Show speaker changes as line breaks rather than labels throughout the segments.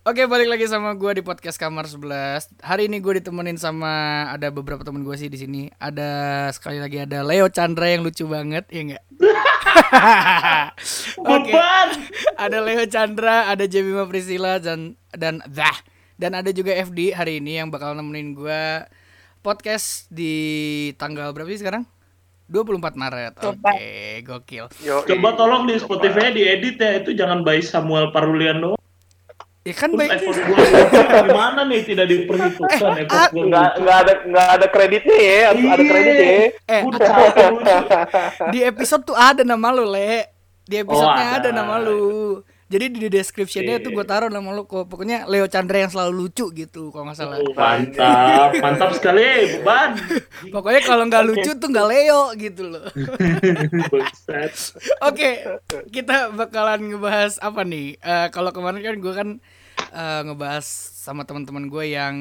Oke balik lagi sama gue di podcast kamar 11 Hari ini gue ditemenin sama ada beberapa temen gue sih di sini. Ada sekali lagi ada Leo Chandra yang lucu banget, ya enggak? Oke. Ada Leo Chandra, ada Jemima Priscilla dan dan dah dan ada juga FD hari ini yang bakal nemenin gue podcast di tanggal berapa sih sekarang? 24 Maret. Oke, gokil.
Yo,
Coba tolong di Spotify diedit ya itu jangan by Samuel Parulian doang.
Ya kan
Terus
baik.
effort gimana nih tidak diperhitungkan
Eh,
effort gue.
nggak nggak ada nggak ada kreditnya ya, harus ada
Iya.
kredit ya.
Eh, di episode tuh ada nama lu, Le. Di episode-nya
Oh,
ada.
ada.
nama lu. Jadi di description-nya tuh gue taruh nama lu kok. Pokoknya Leo Chandra yang selalu lucu gitu kalau nggak salah.
Oh, mantap, mantap sekali, beban.
Pokoknya kalau nggak lucu tuh nggak Leo gitu loh. Oke, kita bakalan ngebahas apa nih? Eh, kalau kemarin kan gue kan eh, ngebahas sama teman-teman gue yang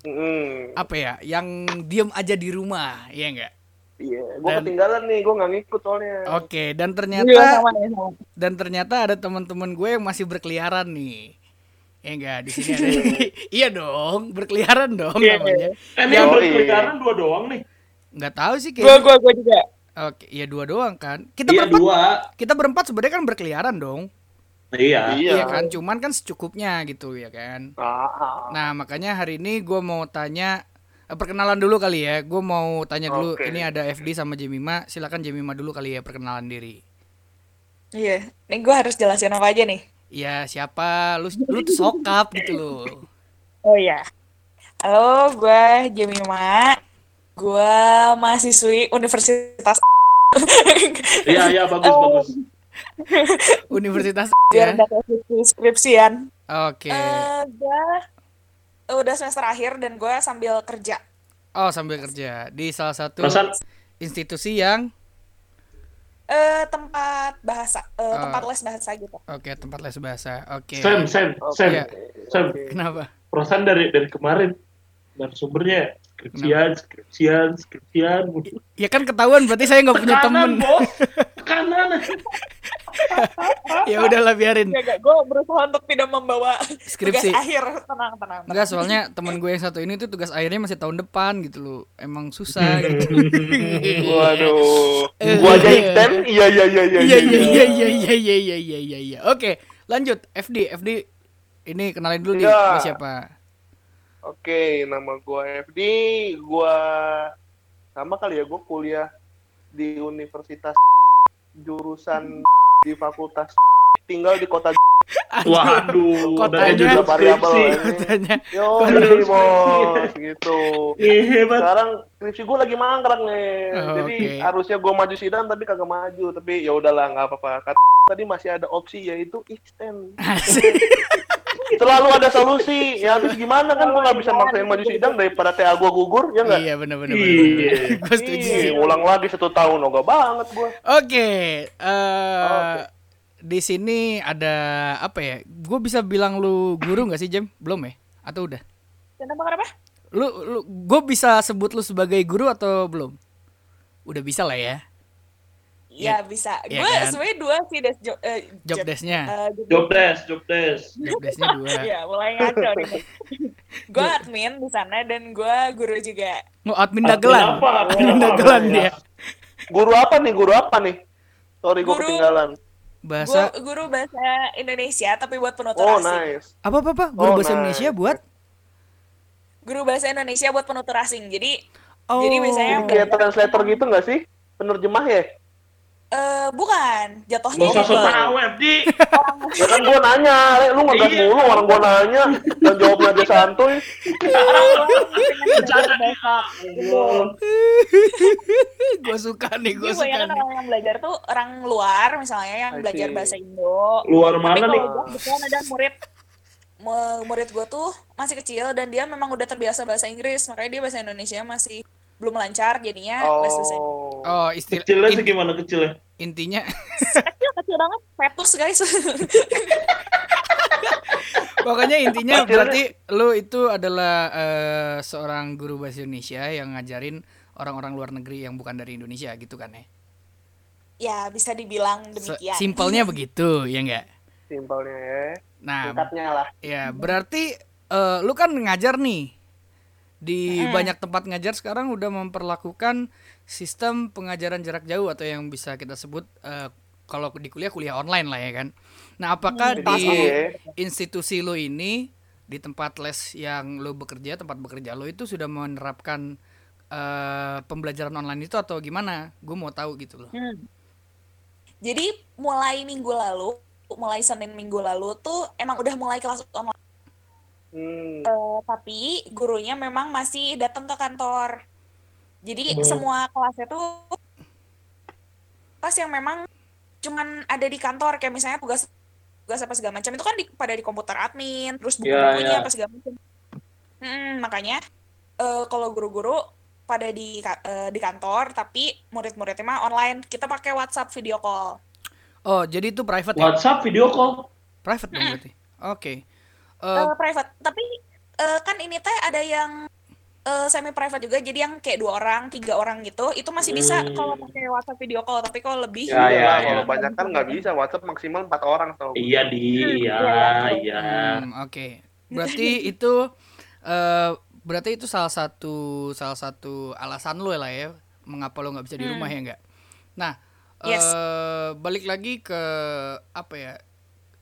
Hmm,
apa ya? Yang diem aja di rumah, iya nggak?
Iya, gue
Dan-
ketinggalan nih, gue nggak ngikut soalnya.
Oke, dan
Iya,
ternyata
sama ya, sama.
dan ternyata ada teman-teman gue yang masih berkeliaran nih. Ya enggak di sini ada. iya dong, berkeliaran dong
Iya,
namanya.
Eh,
Yang-
berkeliaran dua doang nih.
Nggak tahu sih
Gua,
kayak.
gua, gua juga.
Oke, iya dua doang kan. Kita
Iya
berempat,
dua.
kita berempat sebenarnya kan berkeliaran dong.
Iya.
Iya.
Iya kan, cuman kan secukupnya gitu ya kan.
Ah, ah.
Nah, makanya hari ini gue mau tanya perkenalan dulu kali ya. Gue mau tanya dulu.
Oke.
Ini ada FD sama Jemima. Silakan Jemima dulu kali ya perkenalan diri.
Iya. Nih gua harus jelasin apa aja nih.
Iya, siapa? Lu lu tuh sokap gitu loh.
Oh iya. Halo, gua Jemima. Gua mahasiswi Universitas
Iya, iya bagus
Oh.
bagus.
Universitas
biar
ya.
data skripsian.
Oke.
Eh, gua udah semester akhir dan gua sambil kerja.
Oh, sambil kerja di salah satu institusi yang
Eh, tempat bahasa, eh,
Oh.
tempat les bahasa gitu.
oke, tempat les bahasa. Oke.
Sam, Sam,
Oke.
Sam,
Iya.
Sam.
Kenapa?
Perasaan dari dari kemarin sumbernya skripsian, skripsian, skripsian.
Ya kan ketahuan berarti saya nggak punya.
Tekanan, bos. Tekanan.
Ya udahlah biarin.
Gak, gak, gue berusaha untuk tidak membawa
Skripsi.
tugas akhir. Tenang, tenang.
Enggak, soalnya temen gue yang satu ini tuh tugas akhirnya masih tahun depan gitu loh. Emang susah gitu.
Waduh,
Eh.
gua aja extend, iya iya iya iya.
Iya iya iya iya iya iya iya iya iya iya. Oke, lanjut FD FD ini kenalin dulu nih
Iya.
lu siapa?
Oke, nama gua FD, gua sama kali ya, gua kuliah di Universitas jurusan di Fakultas tinggal di kota
Waduh,
Kotanya-
judul
variabel.
Katanya
Yo,
Aduh,
bos, gitu.
Hebat.
Sekarang skripsi gue lagi mangkrak nih.
Oh,
Jadi
oke.
harusnya gue maju sidang tapi kagak maju. Tapi ya udahlah nggak apa-apa. Kata tadi masih ada opsi yaitu extend. Selalu ada solusi. Ya habis gimana kan gue nggak bisa maksain maju sidang daripada TA gue gugur ya nggak?
Iya benar benar.
Iya.
Gue setuju sih.
ulang lagi satu tahun, oga banget gue.
Oke, eh
Oke.
di sini ada apa ya? Gue bisa bilang lu guru nggak sih Jem? Belum ya? Atau udah?
Kenapa, kenapa?
Lu, lu gue bisa sebut lu sebagai guru atau belum? Udah bisa lah ya.
Iya, bisa.
Iya
gue
kan?
sebenarnya dua sih des, jo, eh,
Job
job-
desk-nya.
eh, job-
Job desk, job desk.
Job desk-nya dua.
Iya, mulai ngaco nih. gue admin di sana dan gue guru juga.
Mau admin dagelan.
Apa?
Admin dagelan dia.
Guru apa nih? Guru apa nih? Sorry gue
Guru-
ketinggalan.
Bahasa
Gue guru bahasa Indonesia tapi buat penutur
Oh
asing.
nice.
apa apa apa? Guru
Oh,
bahasa
nice.
Indonesia buat
Guru bahasa Indonesia buat penutur asing. Jadi
Oh.
Jadi biasanya
kayak translator gitu nggak sih? Penerjemah ya?
Eh bukan, jatuhnya
FD.
Ya kan gua nanya, Le, lu ngegas
Iya.
mulu orang gua nanya dan jawabnya aja santuy.
Bercanda nih, Kak.
gue suka nih, gue
Jadi
suka
banyak
nih.
orang yang belajar tuh orang luar misalnya yang belajar bahasa Indo.
Luar mana nih?
gue kebetulan ada murid mu- murid gue tuh masih kecil dan dia memang udah terbiasa bahasa Inggris makanya dia bahasa Indonesia masih belum lancar jadinya les bahasa Inggris.
Oh.
Oh, istilah
Kecilnya
in-
sih gimana kecilnya?
intinya
kecil kecil banget fetus guys
pokoknya intinya berarti lu itu adalah eh, seorang guru bahasa Indonesia yang ngajarin orang-orang luar negeri yang bukan dari Indonesia gitu kan ya.
ya bisa dibilang demikian
Simpelnya begitu, ya enggak?
Simpelnya ya.
Nah,
Singkatnya lah.
ya berarti eh, lu kan ngajar nih di banyak tempat ngajar sekarang udah memperlakukan sistem pengajaran jarak jauh atau yang bisa kita sebut eh, kalau di kuliah kuliah online lah ya kan. Nah, apakah
Hmm,
di institusi lo ini di tempat les yang lo bekerja, tempat bekerja lo itu sudah menerapkan eh, pembelajaran online itu atau gimana? Gue mau tahu gitu loh.
Hmm. Jadi mulai minggu lalu, mulai Senin minggu lalu tuh emang udah mulai kelas online.
Hmm.
Eh, tapi gurunya memang masih datang ke kantor. Jadi
Hmm.
semua kelasnya tuh kelas yang memang cuman ada di kantor kayak misalnya tugas tugas apa segala macam itu kan di, pada di komputer admin, terus buku-bukunya
Ya, ya.
apa segala macam. Hmm, makanya eh, kalau guru-guru pada di eh, di kantor tapi murid-muridnya mah online. Kita pakai WhatsApp video call.
Oh, jadi itu private ya?
WhatsApp video call.
Private dong berarti. Oke. Eh,
Eh, private. Tapi eh, kan ini teh ada yang eh, semi private juga, jadi yang kayak dua orang, tiga orang gitu, itu masih bisa
Hmm.
kalau pakai WhatsApp video call. Tapi kalau lebih,
Ya,
Iya,
ya, ya.
kalau banyak kan nggak bisa. WhatsApp maksimal empat orang tau.
Iya di, iya, iya.
Hmm, Oke, berarti itu eh berarti itu salah satu salah satu alasan lo lah ya mengapa lo nggak bisa di rumah ya nggak? Nah,
Yes.
eh balik lagi ke apa ya?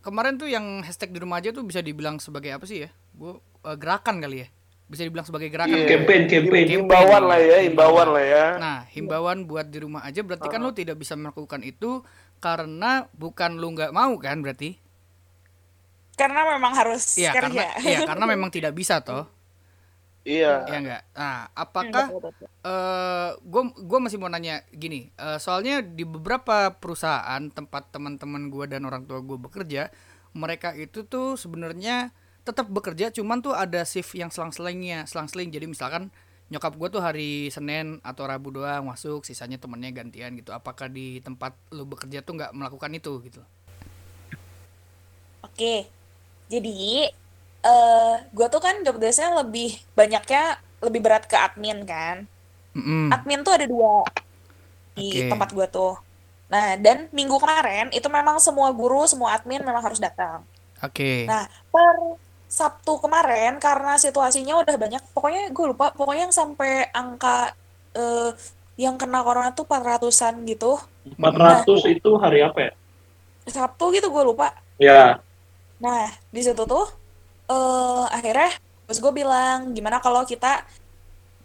Kemarin tuh yang hashtag di rumah aja tuh bisa dibilang sebagai apa sih ya? Gue gerakan kali ya? Bisa dibilang sebagai gerakan.
Iya.
Campaign, campaign.
Himbauan lah ya, himbauan lah ya.
Nah, himbauan buat di rumah aja berarti kan lo tidak bisa melakukan itu karena bukan lu nggak mau kan berarti?
karena memang harus
Iya,
kerja.
karena iya karena memang tidak bisa toh.
Iya.
Ya enggak. Nah,
Hmm,
apakah
betul.
eh gue gua masih mau nanya gini, eh, soalnya di beberapa perusahaan tempat teman-teman gue dan orang tua gue bekerja, mereka itu tuh sebenarnya tetap bekerja, cuman tuh ada shift yang selang-selingnya, selang-seling. Jadi misalkan nyokap gue tuh hari Senin atau Rabu doang masuk, sisanya temennya gantian gitu. Apakah di tempat lu bekerja tuh nggak melakukan itu gitu?
Oke, jadi eh gue tuh kan job desk-nya lebih banyaknya lebih berat ke admin kan.
Mm-mm.
Admin tuh ada dua di tempat gue tuh. Nah, dan minggu kemarin itu memang semua guru, semua admin memang harus datang.
Oke.
Nah, per Sabtu kemarin karena situasinya udah banyak, pokoknya gue lupa, pokoknya yang sampai angka eh, yang kena corona tuh 400-an gitu.
400 itu hari apa ya?
Sabtu gitu gue lupa.
Ya,
Nah, di situ tuh eh akhirnya terus gue bilang gimana kalau kita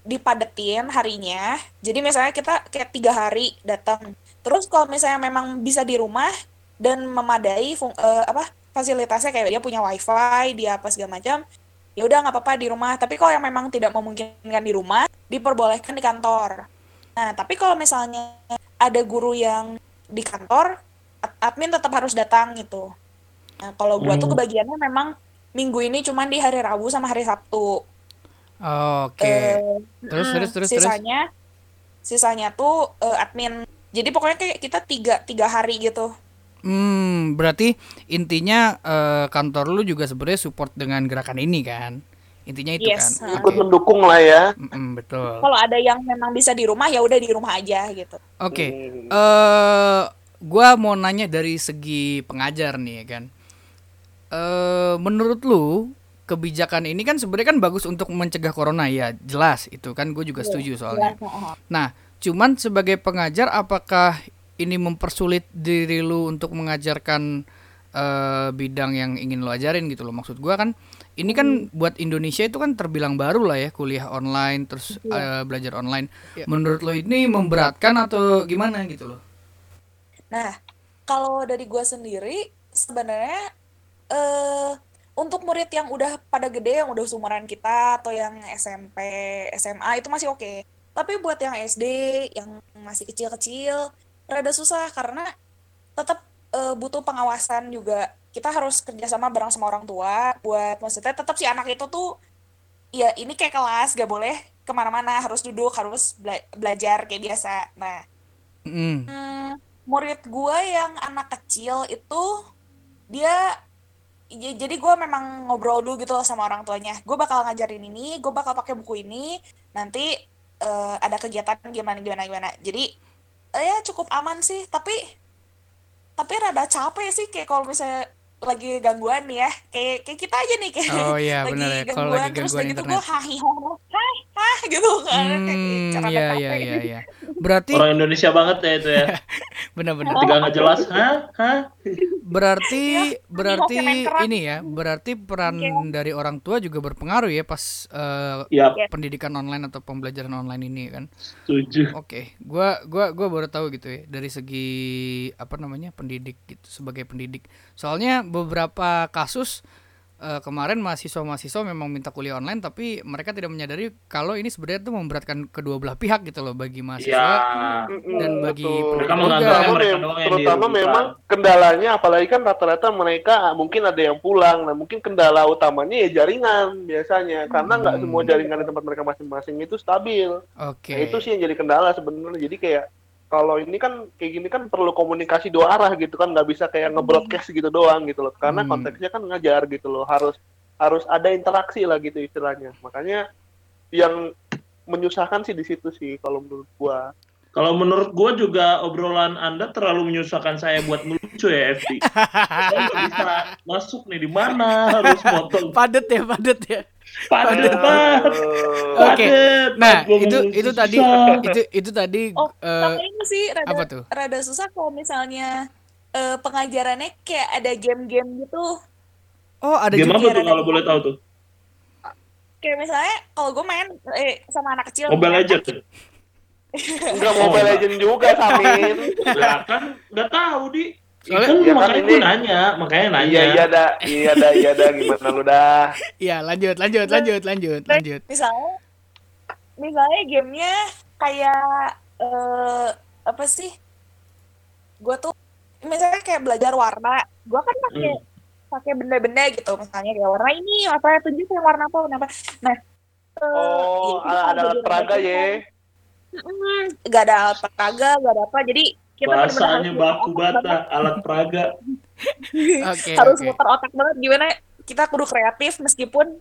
dipadetin harinya. Jadi misalnya kita kayak tiga hari datang. Terus kalau misalnya memang bisa di rumah dan memadai fung- eh, apa fasilitasnya kayak dia punya wifi, dia apa segala macam, ya udah nggak apa-apa di rumah. Tapi kalau yang memang tidak memungkinkan di rumah, diperbolehkan di kantor. Nah, tapi kalau misalnya ada guru yang di kantor, ad- admin tetap harus datang gitu. Nah, kalau gua tuh
Hmm.
kebagiannya memang minggu ini cuman di hari Rabu sama hari Sabtu.
Oke.
Eh,
Terus,
mm,
terus, terus, terus.
sisanya sisanya tuh eh, admin. Jadi pokoknya kayak kita tiga tiga hari gitu.
Hmm, berarti intinya eh, kantor lu juga sebenarnya support dengan gerakan ini kan? Intinya itu
Yes,
kan.
Ikut mendukung lah ya.
Mm-mm, betul.
Kalau ada yang memang bisa di rumah ya udah di rumah aja gitu.
Oke.
Hmm.
Eh, gua mau nanya dari segi pengajar nih ya kan. Eh, menurut lu kebijakan ini kan sebenarnya kan bagus untuk mencegah corona ya, jelas itu kan gue juga setuju soalnya.
Jelas, ha, ha.
Nah, cuman sebagai pengajar apakah ini mempersulit diri lu untuk mengajarkan eh, bidang yang ingin lu ajarin gitu loh. Maksud gua kan ini kan buat Indonesia itu kan terbilang baru lah ya kuliah online terus eh, belajar online. Menurut lo ini memberatkan atau gimana gitu loh?
Nah, kalau dari gua sendiri sebenarnya eh untuk murid yang udah pada gede yang udah seumuran kita atau yang SMP, SMA itu masih oke. Tapi buat yang SD yang masih kecil-kecil rada susah karena tetap eh, butuh pengawasan juga. Kita harus kerjasama bareng sama orang tua buat maksudnya tetap si anak itu tuh ya ini kayak kelas gak boleh ke mana-mana harus duduk harus bela- belajar kayak biasa. Nah
Mm.
Hmm, murid gue yang anak kecil itu dia jadi gue memang ngobrol dulu gitu sama orang tuanya. Gue bakal ngajarin ini gue bakal pakai buku ini. Nanti eh, ada kegiatan gimana gimana gimana. Jadi eh, ya cukup aman sih. Tapi tapi rada capek sih kayak kalau misalnya lagi gangguan nih ya. Kayak kayak kita aja nih kayak
Oh iya
lagi
benar ya.
Gangguan
lagi
terus
gangguan
gitu gue hahi hai hah gitu kan kayak
Hmm,
cara
iya
PKP.
iya iya iya. Berarti
Orang Indonesia banget ya itu ya.
benar-benar.
Ketika nggak jelas, hah? Hah?
Berarti
Iya,
berarti ini ya, berarti peran
Iya.
dari orang tua juga berpengaruh ya pas eh,
Ya,
pendidikan online atau pembelajaran online ini kan.
setuju.
Oke, gua gua gua baru tahu gitu ya dari segi apa namanya pendidik gitu sebagai pendidik. Soalnya beberapa kasus eh, kemarin mahasiswa-mahasiswa memang minta kuliah online tapi mereka tidak menyadari kalau ini sebenarnya itu memberatkan kedua belah pihak gitu loh bagi
Ya,
mahasiswa.
Mm-mm,
Dan bagi
mereka
terutama, terutama memang kendalanya apalagi kan rata-rata mereka ah, mungkin ada yang pulang. Nah mungkin kendala utamanya ya jaringan biasanya. Karena nggak
Hmm.
semua jaringan di tempat mereka masing-masing itu stabil.
Oke.
Nah, itu sih yang jadi kendala sebenarnya. Jadi kayak kalau ini kan kayak gini kan perlu komunikasi dua arah gitu kan nggak bisa kayak nge-broadcast gitu doang gitu loh karena
Hmm.
konteksnya kan ngajar gitu loh harus harus ada interaksi lah gitu istilahnya makanya yang menyusahkan sih di situ sih kalau menurut gua
Kalau menurut gue juga obrolan Anda terlalu menyusahkan saya buat ngelucu ya, FD. Saya nggak bisa masuk nih di mana harus potong.
Padet ya, padet ya.
Banget.
Eh,
Oke.
padet.
Nah, itu itu tadi itu itu tadi
Oh,
eh,
sama ini sih rada,
apa tuh?
rada susah kalau misalnya eh, pengajarannya kayak ada game-game gitu.
Oh, ada
Game
juga
apa tuh kalau boleh tahu tuh?
Kayak misalnya kalau gue main eh, sama anak kecil.
Mobile Legends.
Enggak
Oh,
Mobile
enggak.
Legend juga, Samin.
Lah kan nggak tahu di.
Soalnya-
kan
Ya kan
makanya
ini-
gue nanya, makanya nanya.
Iya, iya dah. Iya dah, iya dah. Gimana lu dah?
Iya, lanjut, lanjut, lanjut, lanjut, lanjut.
Misalnya, misalnya gamenya kayak eh, apa sih? Gue tuh misalnya kayak belajar warna. Gue kan pakai
Hmm.
pakai benda-benda gitu. Misalnya kayak warna ini, apa tunjuk yang warna apa, warna apa. Nah,
Oh,
ya,
ada alat peraga ya.
Gak ada alat peraga, gak ada apa. Jadi kita
Bahasanya baku bata, alat peraga.
Oke,
harus
oke.
muter otak banget gimana kita kudu kreatif meskipun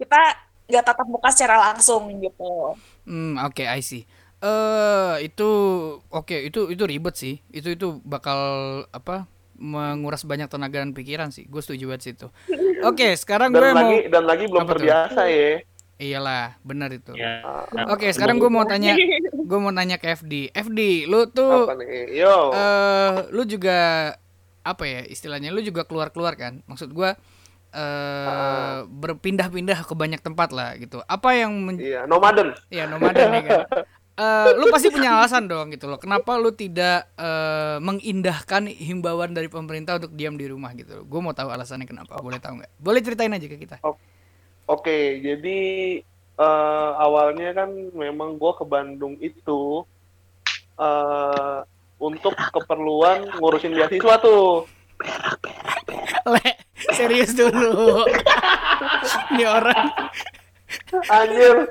kita nggak tatap muka secara langsung gitu.
Hmm, oke, I see. Eh, itu oke, itu itu ribet sih. Itu itu bakal apa? menguras banyak tenaga dan pikiran sih. Gue setuju banget sih itu. Oke, sekarang gue
Dan
mau
lagi dan lagi belum
Apa tuh?
terbiasa ya.
Iyalah, benar itu.
Ya.
Oke, sekarang gue mau tanya, gue mau nanya ke FD. FD, lu tuh
Apa nih? Yo.
eh lu juga apa ya istilahnya lu juga keluar-keluar kan maksud gua eh berpindah-pindah ke banyak tempat lah gitu apa yang men-
Iya, nomaden.
ya nomaden ya kan Eh, lu pasti punya alasan dong gitu loh kenapa lu tidak eh, mengindahkan himbauan dari pemerintah untuk diam di rumah gitu gue mau tahu alasannya kenapa boleh tahu nggak boleh ceritain aja ke kita
Oke, jadi eh, awalnya kan memang gue ke Bandung itu eh untuk keperluan ngurusin beasiswa tuh.
le serius dulu ini orang
Anjir,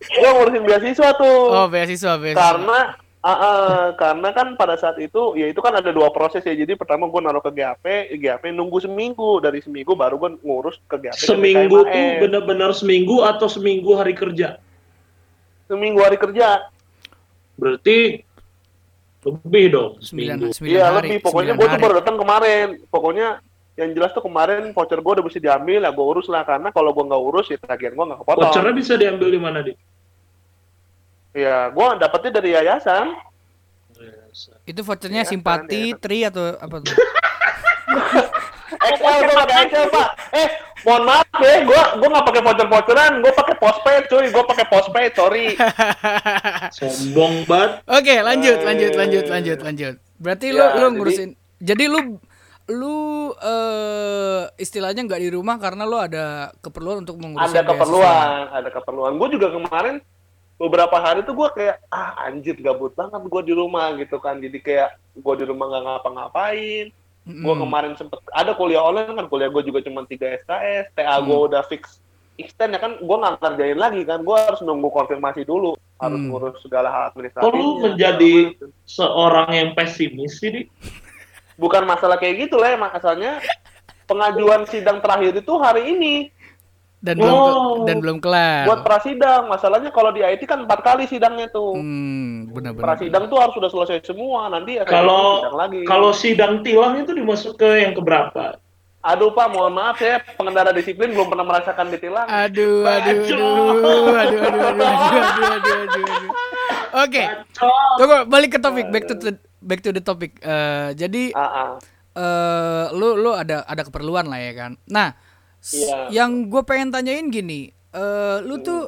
gue ngurusin beasiswa tuh.
oh beasiswa beasiswa
karena ah, ah, karena kan pada saat itu ya itu kan ada dua proses ya. Jadi pertama gue naruh ke GAP GAP nunggu seminggu. Dari seminggu baru gue ngurus ke GAP ke
Seminggu tuh benar-benar seminggu atau seminggu hari kerja?
seminggu hari kerja.
Berarti lebih dong seminggu.
iya lebih. Pokoknya gue tuh baru datang kemarin. Pokoknya yang jelas tuh kemarin voucher gue udah bisa diambil. Ya gue urus lah. Karena kalau gue nggak urus ya tagihan gue nggak kepotong.
Vouchernya bisa diambil di mana, Di?
Ya gue dapetnya dari yayasan
itu vouchernya
Iya,
simpati
kan,
tri atau apa tuh
Excel gue pakai Excel pak eh mohon maaf ya gue gue nggak pakai voucher voucheran gue pakai postpaid cuy gue pakai postpaid sorry
Sombong banget.
Oke, lanjut,
Eh.
lanjut, lanjut, lanjut, lanjut. Berarti lu
Ya,
lu
jadi-
ngurusin. Jadi, lu lu eh istilahnya nggak di rumah karena lu ada keperluan untuk mengurus
ada keperluan ada keperluan gue juga kemarin beberapa hari tuh gue kayak ah anjir gabut banget gue di rumah gitu kan. Jadi kayak gue di rumah nggak ngapa-ngapain. Gue kemarin sempet ada kuliah online kan kuliah gue juga cuma 3 SKS TA gue
Hmm.
udah fix extend ya kan gue nggak ngerjain lagi kan. Gue harus nunggu konfirmasi dulu harus
Hmm.
ngurus segala hal administratif
Kok lu menjadi seorang yang pesimis sih, Di?
bukan masalah kayak gitu lah masalahnya pengajuan sidang terakhir itu hari ini
dan belum
Oh.
dan belum kelar.
buat prasidang masalahnya kalau di IT kan empat kali sidangnya tuh
Hmm, benar-benar.
prasidang tuh harus sudah selesai semua nanti ya
Kalau
sidang lagi
kalau sidang tilang itu dimasuk ke yang keberapa?
Aduh Pak, mohon maaf ya pengendara disiplin belum pernah merasakan ditilang.
Aduh, aduh, aduh, aduh, aduh, aduh, aduh, aduh, aduh, aduh, aduh. Oke,
Bacot.
tunggu balik ke topik, back to the, back to the topic. Eh, jadi
Ah, ah.
eh lu lu ada ada keperluan lah ya kan. Nah,
Iya.
yang gue pengen tanyain gini, eh lu tuh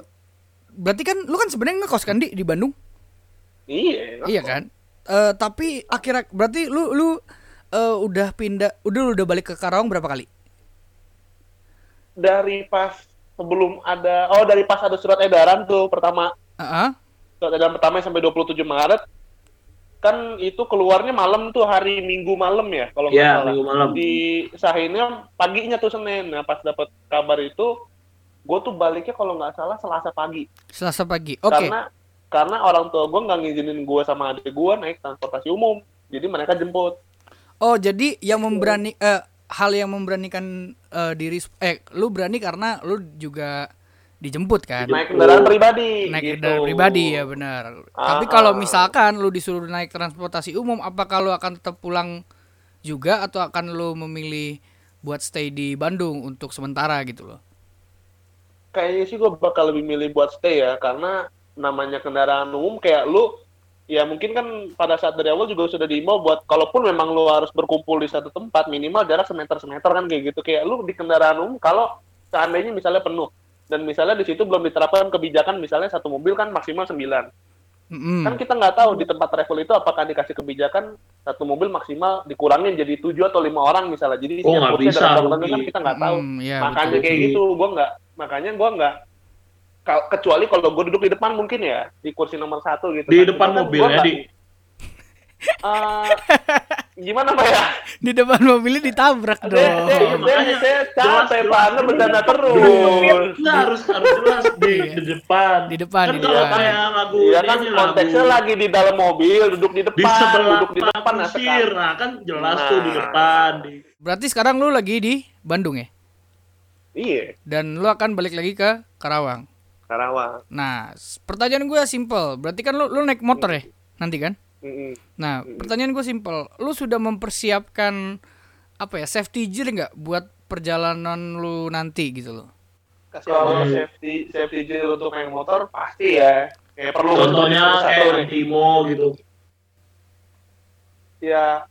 berarti kan lu kan sebenarnya ngekos kan di di Bandung?
Iya.
Iya kan? Eh tapi akhirnya berarti lu lu eh, udah pindah, udah udah balik ke Karawang berapa kali?
Dari pas sebelum ada, oh dari pas ada surat edaran tuh pertama,
Heeh.
surat edaran pertama sampai 27 Maret, kan itu keluarnya malam tuh hari Minggu malam ya kalau nggak
Iya,
salah.
Minggu malam.
Di sahinnya paginya tuh Senin. Nah pas dapat kabar itu, gue tuh baliknya kalau nggak salah Selasa pagi.
Selasa pagi. Oke.
Karena karena orang tua gue nggak ngizinin gue sama adik gue naik transportasi umum. Jadi mereka jemput.
Oh, jadi yang memberani eh hal yang memberanikan eh, diri eh lu berani karena lu juga dijemput kan?
Naik kendaraan pribadi.
Naik
gitu.
kendaraan pribadi ya benar.
Ah,
Tapi kalau
ah.
misalkan lu disuruh naik transportasi umum, apakah lu akan tetap pulang juga atau akan lu memilih buat stay di Bandung untuk sementara gitu loh?
Kayaknya sih gue bakal lebih milih buat stay ya, karena namanya kendaraan umum kayak lu, ya mungkin kan pada saat dari awal juga sudah diimbau buat kalaupun memang lu harus berkumpul di satu tempat minimal jarak semeter semeter kan kayak gitu kayak lu di kendaraan umum kalau seandainya misalnya penuh dan misalnya di situ belum diterapkan kebijakan misalnya satu mobil kan maksimal 9
Mm-mm.
kan kita nggak tahu di tempat travel itu apakah dikasih kebijakan satu mobil maksimal dikurangin jadi tujuh atau lima orang misalnya jadi
Oh, nggak bisa,
kan kita nggak tahu
Mm, iya,
makanya
betul.
kayak gitu gue nggak makanya gue nggak kecuali kalau gue duduk di depan mungkin ya di kursi nomor satu gitu
Di
kan.
depan
kan
mobil
gua
ya, Di.
Eh, gimana pak ya
Di depan mobilnya ditabrak
saya
dong.
saya saya
makanya
saya capek pak Anda bercanda terus
Nggak harus harus jelas di, di depan.
Di depan,
Kan
di
kalau
depan.
kayak lagu
Iya kan
ini,
konteksnya
lagu
lagi di dalam mobil duduk di
di
depan
sebelah
duduk di depan nah,
kusir.
sekarang.
Nah, kan jelas tuh di
Nah.
depan. Di.
Berarti sekarang lu lagi di Bandung ya?
iya
Dan lu akan balik lagi ke Karawang.
Karawang
Nah, pertanyaan gue simple. Berarti kan lu lu naik motor ya nanti kan?
Mm-mm.
Nah, pertanyaan gue simple. Lu sudah mempersiapkan apa ya safety gear nggak buat perjalanan lu nanti gitu loh?
kalau
Hmm.
safety safety gear untuk naik motor pasti ya kayak perlu
Contohnya
satu
kayak. Antimo gitu.
ya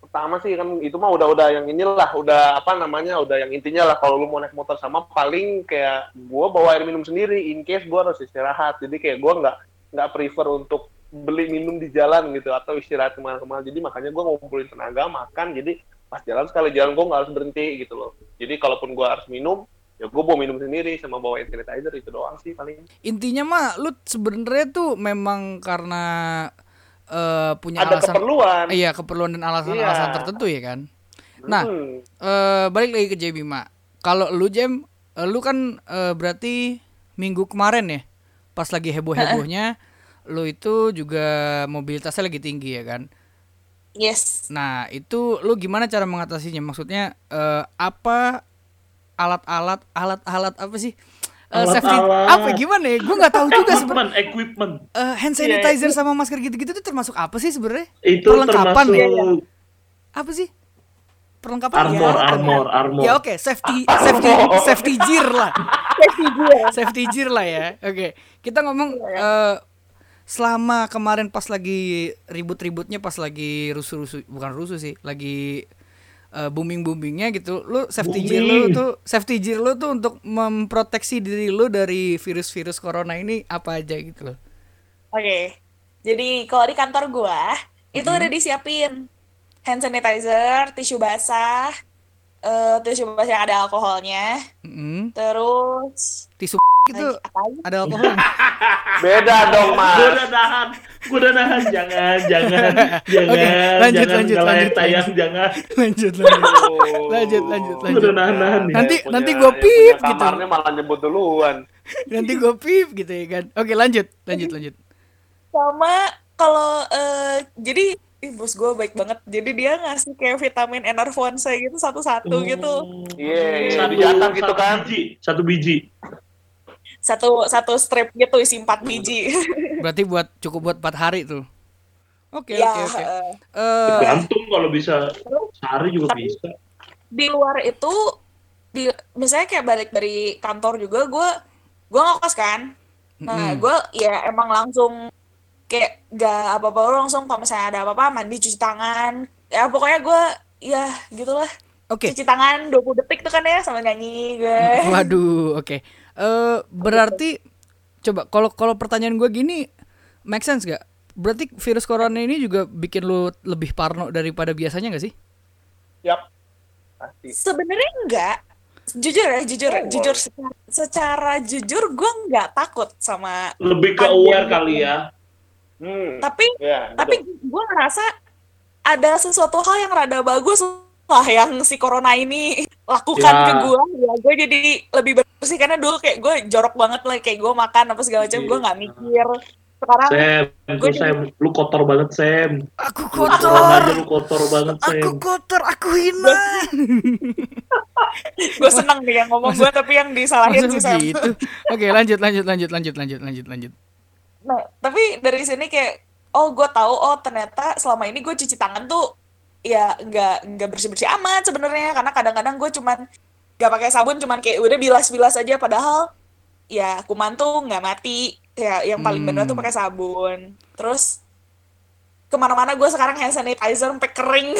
pertama sih kan itu mah udah-udah yang inilah udah apa namanya udah yang intinya lah kalau lu mau naik motor sama paling kayak gua bawa air minum sendiri in case gua harus istirahat jadi kayak gua nggak nggak prefer untuk beli minum di jalan gitu atau istirahat ke mana-kemana jadi makanya gua ngumpulin tenaga makan jadi pas jalan sekali jalan gua nggak harus berhenti gitu loh jadi kalaupun gua harus minum ya gua bawa minum sendiri sama bawa hand sanitizer itu doang sih paling
Intinya mah lu sebenarnya tuh memang karena eh, punya
ada
alasan
keperluan
iya keperluan dan alasan-alasan
Iya.
tertentu ya kan. Nah,
Hmm.
eh balik lagi ke JB Ma. Kalau lu Jem, eh, lu kan eh, berarti minggu kemarin ya, pas lagi heboh-hebohnya, lu itu juga mobilitasnya lagi tinggi ya kan.
Yes.
Nah, itu lu gimana cara mengatasinya? Maksudnya eh, apa alat-alat alat-alat apa sih? Eh, safety
Alat-alat.
apa gimana ya? Gue nggak tahu juga sebenarnya.
Equipment, equipment.
Eh, hand sanitizer sama masker gitu-gitu tuh termasuk apa sih sebenarnya?
Itu
Perlengkapan
termasuk
ya? Apa sih? Perlengkapan
armor,
ya?
armor, armor.
Ya oke, safety safety safety gear lah.
Safety gear.
Safety gear lah ya. Oke. Kita ngomong eh, selama kemarin pas lagi ribut-ributnya pas lagi rusuh-rusuh bukan rusuh sih, lagi eh, booming-boomingnya gitu. Lu safety gear lu
Booming.
tuh safety gear lu tuh untuk memproteksi diri lu dari virus-virus corona ini apa aja gitu loh.
Oke. Jadi kalau di kantor gua itu udah disiapin hand sanitizer, tisu basah, eh tisu basah yang ada alkoholnya,
Mm-mm.
terus
Tisu itu ada alkohol.
beda dong
Gue
mas
udah nahan, gue udah nahan, jangan, jangan, jangan,
Oke, lanjut,
jangan
lanjut, lanjut,
tayang,
lanjut.
jangan.
lanjut lanjut.
Oh.
Lanjut, lanjut,
Gue
lanjut.
udah nahan-nahan nih.
Nanti-
Yang
nanti
punya-
gua
yang
pip gitu.
kamarnya malah nyebut duluan
Nanti gue pip gitu ya kan. Oke, lanjut, lanjut, lanjut.
sama kalau eh, jadi ih, bos gue baik banget. Jadi dia ngasih kayak vitamin enervonsa gitu satu-satu gitu.
Iya,
Satu,
dijatah gitu
satu
kan.
biji, satu biji.
Satu satu strip gitu isi empat biji.
Berarti buat cukup buat 4 hari tuh. Oke,
ya,
oke, oke.
eh,
Eh,
Tergantung kalau bisa sehari juga
Tapi-
bisa.
di luar itu di misalnya kayak balik dari kantor juga gue gue ngokos kan nah gue ya emang langsung kayak gak apa-apa lu langsung kalau misalnya ada apa-apa mandi cuci tangan ya pokoknya gue ya gitulah
Oke.
cuci tangan 20 detik tuh kan ya sama nyanyi gue
Waduh, oke. Eh berarti coba kalau kalau pertanyaan gue gini make sense gak? Berarti virus corona ini juga bikin lu lebih parno daripada biasanya gak sih?
Yap. Pasti.
sebenarnya enggak jujur ya jujur
Oh,
jujur secara, secara jujur gue nggak takut sama
Lebih ke aware kali ya.
Hmm.
tapi
Ya,
tapi gue ngerasa ada sesuatu hal yang rada bagus lah yang si corona ini lakukan
Ya.
ke gue ya gue jadi lebih bersih karena dulu kayak gue jorok banget lah kayak gue makan apa segala macam
Iya.
gue nggak mikir sekarang
Sam,
Gua
tuh Sam, lu kotor banget Sam.
Aku
Lu terang aja lu kotor banget
Aku
Sam.
kotor, aku hina.
gue seneng nih yang ngomong gue tapi yang disalahin sih Sam.
Oke, lanjut lanjut lanjut lanjut lanjut lanjut lanjut.
Nah, tapi dari sini kayak oh gue tahu oh ternyata selama ini gue cuci tangan tuh ya nggak nggak bersih bersih amat sebenarnya karena kadang-kadang gue cuman nggak pakai sabun cuman kayak udah bilas-bilas aja padahal ya kuman tuh nggak mati ya yang paling benar tuh
Hmm.
pakai sabun terus ke mana-mana gue sekarang hand sanitizer sampai kering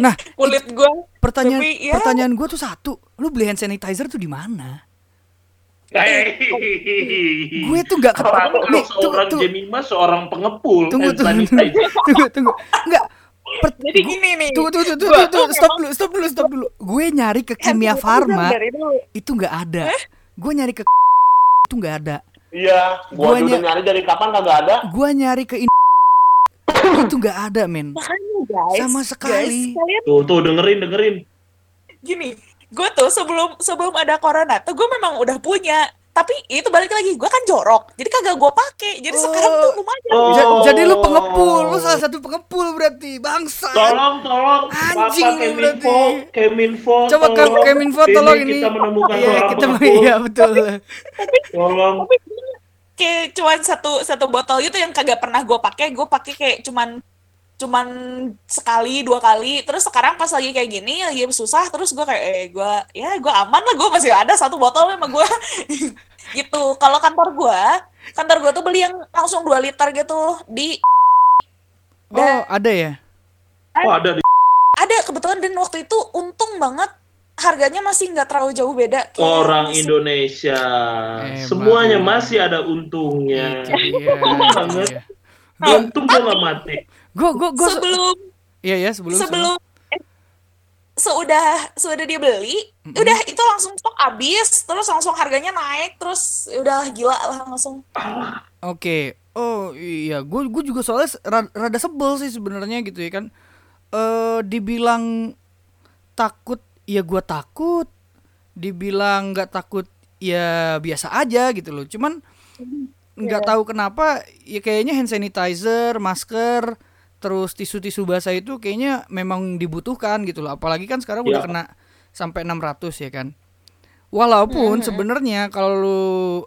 Nah,
kulit gue
Pertanyaan
Tapi, ya.
pertanyaan gue tuh satu, lu beli hand sanitizer tuh di mana?
Hei.
Gue tuh nggak
Kalau
ketemu. Nih, tunggu,
seorang
tunggu,
Jemima, seorang pengepul.
tunggu,
hand
tunggu,
sanitizer.
tunggu, tunggu, enggak. Per,
jadi gini nih
tunggu, tunggu, tunggu, tunggu, tunggu,
tuh
stop dulu, stop dulu, stop dulu. Gue nyari ke
hand
Kimia Farma, itu nggak ada. Gue nyari ke itu nggak ada.
Iya, gua
Guanya-
udah nyari dari kapan kagak ada.
Gue nyari ke itu nggak ada, men.
makanya guys
Sama sekali.
guys, kalian
Tuh, tuh dengerin, dengerin.
gini gue tuh sebelum sebelum ada corona tuh gue memang udah punya tapi itu balik lagi gue kan jorok jadi kagak gue pakai jadi
Oh.
sekarang tuh lumayan
Oh.
Ja- jadi lu pengepul, lu salah satu pengepul berarti, bangsa.
Tolong, tolong,
Anjing
Bapak
lu berarti.
Keminfo,
Coba ke. Keminfo tolong ini.
kita menemukan
Iya, kita
pengepul.
iya betul.
Tolong.
tapi kayak cuman satu satu botol gitu yang kagak pernah gue pakai gue pakai kayak cuman cuman sekali dua kali terus sekarang pas lagi kayak gini lagi susah terus gue kayak eh gue ya gue aman lah gue masih ada satu botol sama gue gitu kalau kantor gue kantor gue tuh beli yang langsung 2 liter gitu di
Oh, ada ya?
Oh, ada di
ada kebetulan dan waktu itu untung banget harganya masih nggak terlalu jauh beda Kayak
orang
masih-
Indonesia.
Emang.
Semuanya masih ada untungnya.
Iya.
banget. Untung gua nggak mati.
Gue gue gue
sebelum
Iya ya, sebelum
sebelum eh, sudah sudah dia beli udah itu langsung stok habis terus langsung harganya naik terus udah gila lah langsung
Oke. Oh iya, gue gue juga soalnya rada sebel sih sebenarnya gitu ya kan. Eh dibilang takut, ya gue takut. Dibilang nggak takut, ya biasa aja gitu loh. Cuman nggak tahu kenapa, ya kayaknya hand sanitizer, masker, terus tisu-tisu basah itu kayaknya memang dibutuhkan gitu loh. Apalagi kan sekarang udah
Ya.
kena sampai 600 ya kan. Walaupun sebenarnya kalau lu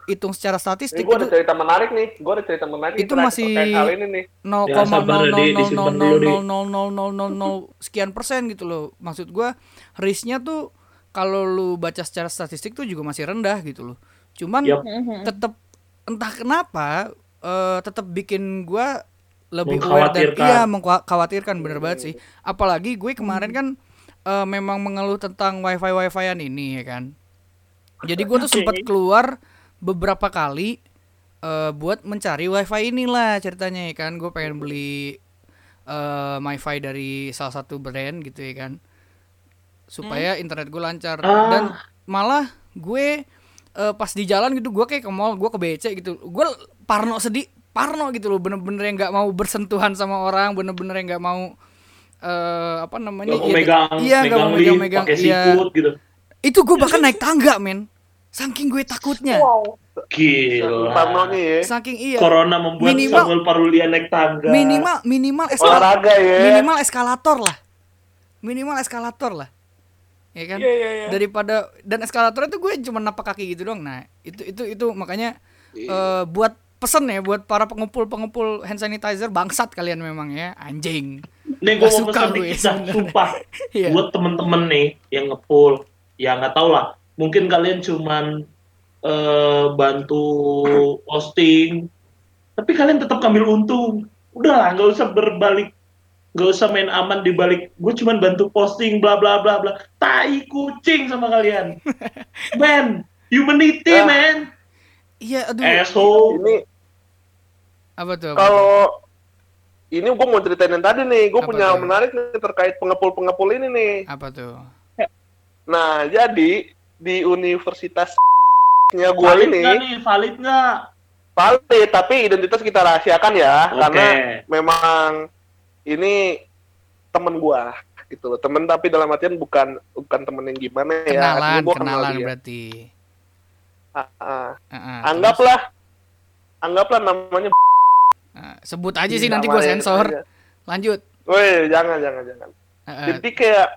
hitung secara
Ini
statistik
gue
itu
ada cerita menarik nih. Gue ada cerita menarik
Itu masih-
ini nih.
Ya, sabar ya, Di, disimpan dulu, Di.
0,000000000 sekian persen gitu loh. Maksud gua risknya tuh kalau lu baca secara statistik tuh juga masih rendah gitu loh. Cuman
Yap.
tetap entah kenapa eh tetap bikin gua lebih aware dan iya mengkhawatirkan bener banget sih. Apalagi gue kemarin kan eh, memang mengeluh tentang wifi wifi-an ini ya kan. Jadi gue tuh sempat keluar beberapa kali eh, buat mencari wifi inilah ceritanya ya kan. Gue pengen beli eh wifi dari salah satu brand gitu ya kan. Supaya internet gue lancar
Ah.
dan malah gue eh, pas di jalan gitu gue kayak ke mall, gue ke BC gitu. Gue parno sedih, parno gitu loh, bener-bener yang nggak mau bersentuhan sama orang, bener-bener yang nggak mau eh apa namanya?
Gak mau
iya,
megang,
iya, nggak
megang
mau
lift,
megang-megang,
pakai
iya.
siput gitu.
Itu gue bahkan naik tangga, men. Saking gue takutnya.
wow
Gila.
Parnonya ya.
Saking iya.
Corona membuat
Minimal-
Samuel Parulia naik tangga.
Minimal minimal eskalator.
Olahraga ya.
Minimal eskalator lah. Minimal eskalator lah. Ya kan?
Iya, iya, iya.
Daripada dan eskalator itu gue cuma napak kaki gitu doang. Nah, itu itu itu makanya
Iya.
eh, buat pesen ya buat para pengumpul-pengumpul hand sanitizer bangsat kalian memang ya, anjing.
Nih gue mau pesan dah,
sebenarnya.
sumpah.
Iya.
Buat temen-temen nih yang ngepul, ya nggak tau lah. Mungkin kalian cuman eh, bantu posting, tapi kalian tetap ambil untung. Udah lah, nggak usah berbalik, nggak usah main aman di balik. Gue cuman bantu posting, bla bla bla bla. Tai kucing sama kalian, man. Humanity,
Ah.
man.
Iya, aduh.
Asshole.
Ini
Apa tuh?
kalau ini gue mau ceritain yang tadi nih, gue punya
tuh?
menarik nih terkait pengepul-pengepul ini nih.
Apa tuh?
Nah, jadi di universitasnya gue
Valid
ini
nih? Valid nggak?
valid, tapi identitas kita rahasiakan ya,
Oke.
karena memang ini temen gue gitu loh. Temen tapi dalam artian bukan bukan temen yang gimana ya.
Kenalan,
gua kenal
kenalan
dia.
berarti.
Ah, ah.
Heeh,
Anggaplah, anggaplah namanya.
Terus? Nah, sebut aja sih nanti gue sensor.
aja.
Lanjut.
Woi, jangan, jangan, jangan.
Heeh.
Jadi kayak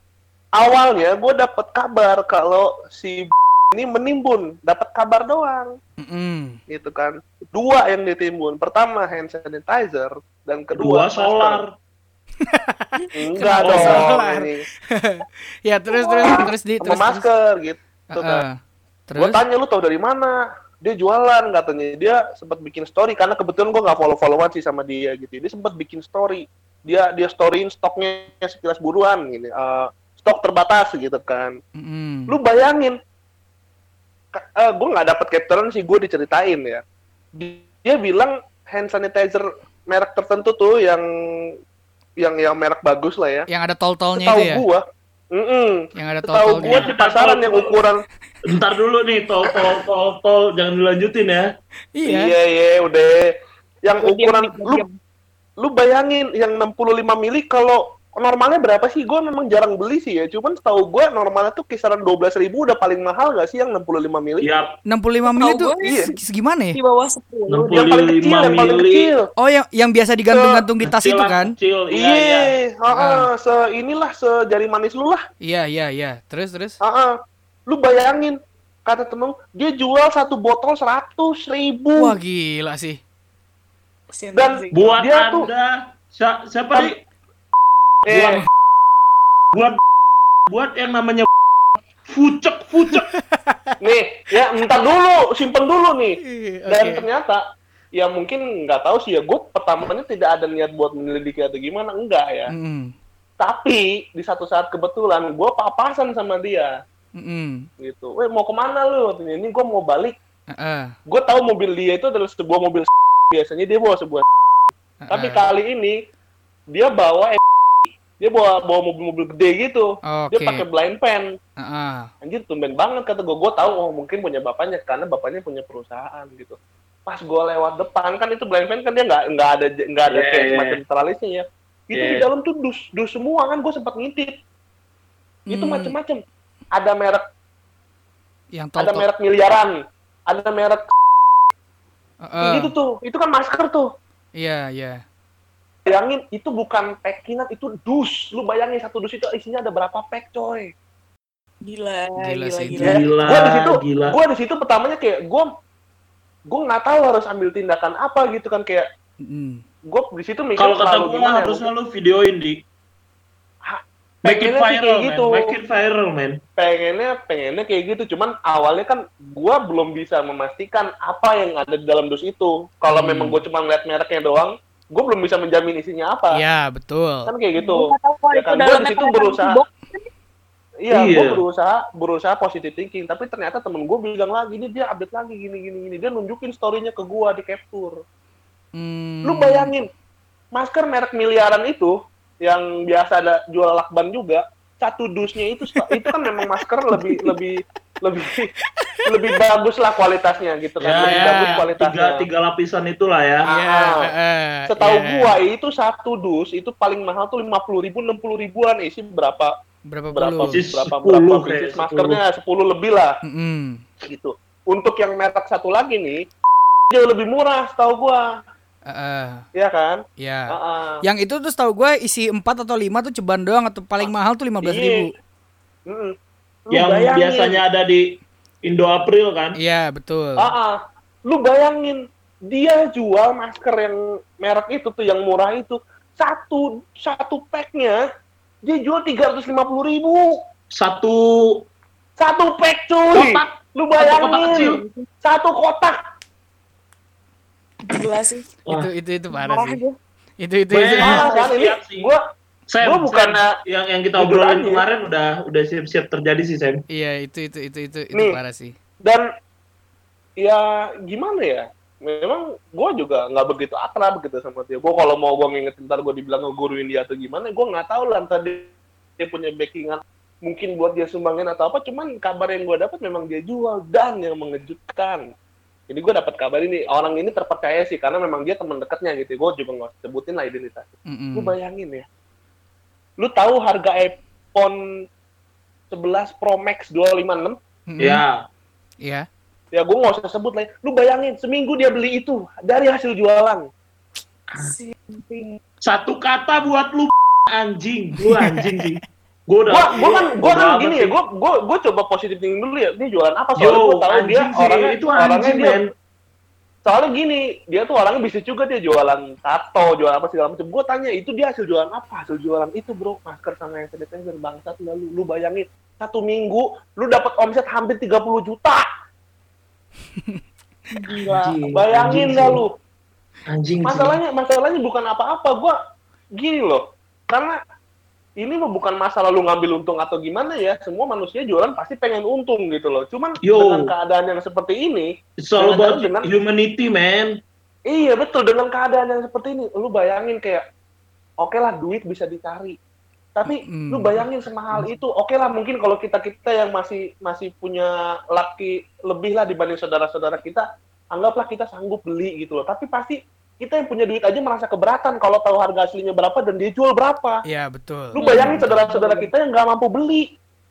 awalnya gue dapat kabar kalau si ini menimbun, dapat kabar doang,
Mm-mm.
gitu kan. Dua yang ditimbun. Pertama hand sanitizer dan
Kedua
kedua
solar.
Enggak dong.
solar?
Ini.
Ya terus terus terus di terus.
masker gitu
terus.
kan.
Heeh.
Gue
Terus.
tanya lu tau dari mana? Dia jualan katanya. Dia sempat bikin story karena kebetulan gue nggak follow followan sih sama dia gitu. Dia sempat bikin story. Dia dia storyin stoknya sekilas buruan gini. Eh, stok terbatas gitu kan.
Mm-mm.
Lu bayangin, gue nggak dapat capturean sih, gue diceritain ya. Di- Dia bilang hand sanitizer merek tertentu tuh yang yang yang merek bagus lah ya.
Yang ada tol-tolnya itu ya?
gua, mm
Yang ada
tahu
tol-tolnya.
gua di pasaran yang ukuran
Ntar dulu nih, tol, tol, tol, tol, jangan dilanjutin ya.
Iya.
iya iya udah yang ukuran lu lu bayangin yang 65 mili kalau normalnya berapa sih? Gue memang jarang beli sih ya. Cuman setahu gue normalnya tuh kisaran 12.000 ribu udah paling mahal gak sih yang 65 mili?
Yap,
65 mili tuh
iya.
seg- segimana ya?
di bawah 10
Yang paling kecil,
65
yang paling
mili.
kecil.
Oh yang yang biasa digantung-gantung di tas
Kecil
itu kan?
Kecil, iya,
Iya,
iya.
heeh, se inilah sejari manis lu lah.
Iya iya iya. Terus terus.
Heeh. Lu bayangin kata temen dia jual satu botol seratus ribu.
Wah gila sih.
Dan-
Buat
Dia tuh-
Anda, si- siapa nih?
Eh,
Buat, buat, buat yang namanya fucek, fucek.
nih, ya ntar dulu, simpen dulu nih. Dan
Oke.
ternyata ya mungkin nggak tahu sih ya gue pertamanya tidak ada niat buat menyelidiki atau gimana enggak ya
Mm-mm.
tapi di satu saat kebetulan gue papasan sama dia
Mm-mm.
gitu weh mau ke mana lu ini gue mau balik
Heeh.
gue tahu mobil dia itu adalah sebuah mobil biasanya dia bawa sebuah tapi
Heeh.
kali ini dia bawa dia bawa bawa mobil-mobil gede gitu dia
Oke.
pakai blind pen
Heeh.
anjir tumben banget kata gue gue tahu oh mungkin punya bapaknya karena bapaknya punya perusahaan gitu pas gue lewat depan kan itu blind pen kan dia nggak nggak ada nggak ada
Yeah,
kayak
yeah.
semacam tralisnya ya itu di
Yeah.
dalam tuh dus dus semua kan gue sempat ngintip itu
Hmm.
macem-macem ada merek
Yang
ada merek miliaran ada merek
Heeh.
gitu tuh itu kan masker tuh
Iya iya.
Bayangin itu bukan packingan itu dus lu bayangin satu dus itu isinya ada berapa pack coy
Gila,
Gila
gila, gila.
Gila,
gue di situ
gila.
gue di situ pertamanya kayak gue gue nggak tahu harus ambil tindakan apa gitu kan kayak
Mm.
gue di situ mikir
Kalau kata gue
gimana ya,
harusnya lu videoin di Make it viral,
kayak
man.
gitu.
Make it viral, man.
pengennya pengennya kayak gitu cuman awalnya kan gue belum bisa memastikan apa yang ada di dalam dus itu kalau
Hmm.
memang gue cuma ngeliat mereknya doang gue belum bisa menjamin isinya apa
Iya betul.
kan kayak gitu Ya
itu
kan,
dalamnya
di situ berusaha.
box.
iya
Iya.
gue berusaha berusaha positive thinking tapi ternyata temen gue bilang lagi ini dia update lagi gini gini gini dia nunjukin storynya ke gue di capture
Hmm.
lu bayangin masker merek miliaran itu yang biasa ada jual lakban juga satu dusnya itu itu kan memang masker lebih lebih lebih lebih bagus lah kualitasnya gitu kan
Ya,
lebih
ya,
bagus
tiga,
kualitasnya
tiga lapisan itulah ya.
Iya.
Ah.
heeh,
setahu
iya.
gua itu satu dus itu paling mahal tuh lima puluh ribu enam puluh ribuan isi berapa
berapa
berapa
puluh?
Berapa
10
berapa pieces maskernya sepuluh lebih lah
Mm-mm.
gitu untuk yang merek satu lagi nih jauh lebih murah setahu gua
Heeh.
ya kan
Ya.
Heeh.
Yang itu tuh setahu gue isi 4 atau 5 tuh ceban doang atau paling mahal tuh 15 ribu.
Mm-mm. Lu
Yang
bayangin.
biasanya ada di Indo April kan.
Iya betul.
Ah, ah. lu bayangin dia jual masker yang merek itu tuh yang murah itu satu satu packnya dia jual tiga ratus lima puluh ribu
Satu
satu pack cuy
kotak,
lu
satu kotak kecil.
bayangin satu kotak
Gila sih.
Wah.
Itu itu itu parah sih.
aja.
Itu itu itu.
Banyak.
parah kan ini gua
Sam,
Gua bukan
Sam, yang yang kita obrolin
aja.
kemarin udah udah siap-siap terjadi sih Sam.
Iya, itu itu itu itu itu
Nih.
parah sih.
dan ya gimana ya memang gue juga nggak begitu akrab gitu sama dia gue kalau mau gue ngingetin ntar gue dibilang ngeguruin dia atau gimana gue nggak tahu lah ntar dia, dia punya backingan mungkin buat dia sumbangin atau apa cuman kabar yang gue dapat memang dia jual dan yang mengejutkan jadi gue dapat kabar ini orang ini terpercaya sih karena memang dia teman dekatnya gitu gue juga nggak sebutin lah identitas
Mm-mm.
lu bayangin ya lu tahu harga iPhone 11 Pro Max 256
Mm-mm.
Ya,
Iya.
ya gue nggak usah sebut lah lu bayangin seminggu dia beli itu dari hasil jualan
satu kata buat lu anjing, lu anjing sih. Gua udah
gua gua kan gua kan gini ya
sih.
gua gua gua coba positif thinking dulu ya ini jualan apa soalnya gua tahu dia
sih,
orangnya
itu
orangnya
anjing,
dia
men.
Soalnya gini dia tuh orangnya bisa juga dia jualan tato jualan apa segala macam. Gua tanya itu dia hasil jualan apa? Hasil jualan itu bro masker sama yang sanitizer bangsat lalu lu bayangin satu minggu lu dapat omset hampir 30 juta.
Gila.
Anjing,
bayangin dah
sih.
lu?
Anjing
masalahnya masalahnya bukan apa-apa gua gini loh. Karena ini mah bukan masalah lu ngambil untung atau gimana ya semua manusia jualan pasti pengen untung gitu loh cuman
Yo.
dengan keadaan yang seperti ini
It's all about
dengan-
humanity, man.
iya betul dengan keadaan yang seperti ini lu bayangin kayak oke lah duit bisa dicari tapi
Mm.
lu bayangin semahal itu oke lah mungkin kalau kita kita yang masih masih punya laki lebih lah dibanding saudara-saudara kita anggaplah kita sanggup beli gitu loh tapi pasti kita yang punya duit aja merasa keberatan kalau tahu harga aslinya berapa dan dia jual berapa
Iya, betul.
lu bayangin saudara-saudara kita yang nggak mampu beli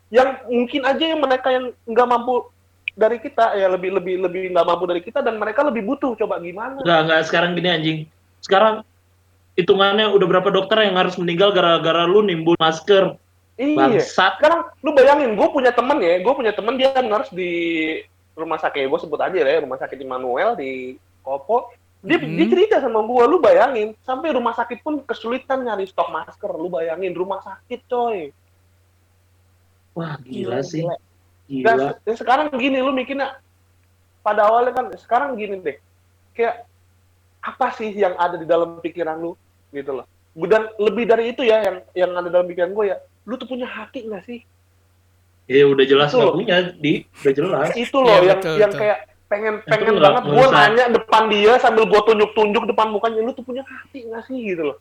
yang mungkin aja yang mereka yang nggak mampu dari kita ya lebih lebih lebih nggak mampu dari kita dan mereka lebih butuh coba gimana
Enggak, enggak sekarang gini anjing. Sekarang hitungannya udah berapa dokter yang harus meninggal gara-gara lu nimbun masker.
iya
Bangsat.
sekarang lu bayangin gue punya temen ya gue punya temen dia nurse di rumah sakit gue sebut aja ya rumah sakit Immanuel di Kopo dia,
Hmm.
dia cerita sama gue lu bayangin sampai rumah sakit pun kesulitan nyari stok masker lu bayangin rumah sakit coy
Wah, gila, sih.
gila.
Gila.
Dan dan sekarang gini, lu mikirnya pada awalnya kan sekarang gini deh, kayak apa sih yang ada di dalam pikiran lu gitu loh. Dan lebih dari itu ya yang yang ada dalam pikiran gue ya, lu tuh punya hati nggak sih?
Ya udah jelas nggak
loh.
punya, di udah jelas.
Itu loh
Iya,
yang
betul,
yang
betul.
kayak pengen pengen banget gue nanya depan dia sambil gue tunjuk-tunjuk depan mukanya, lu tuh punya hati nggak sih gitu loh.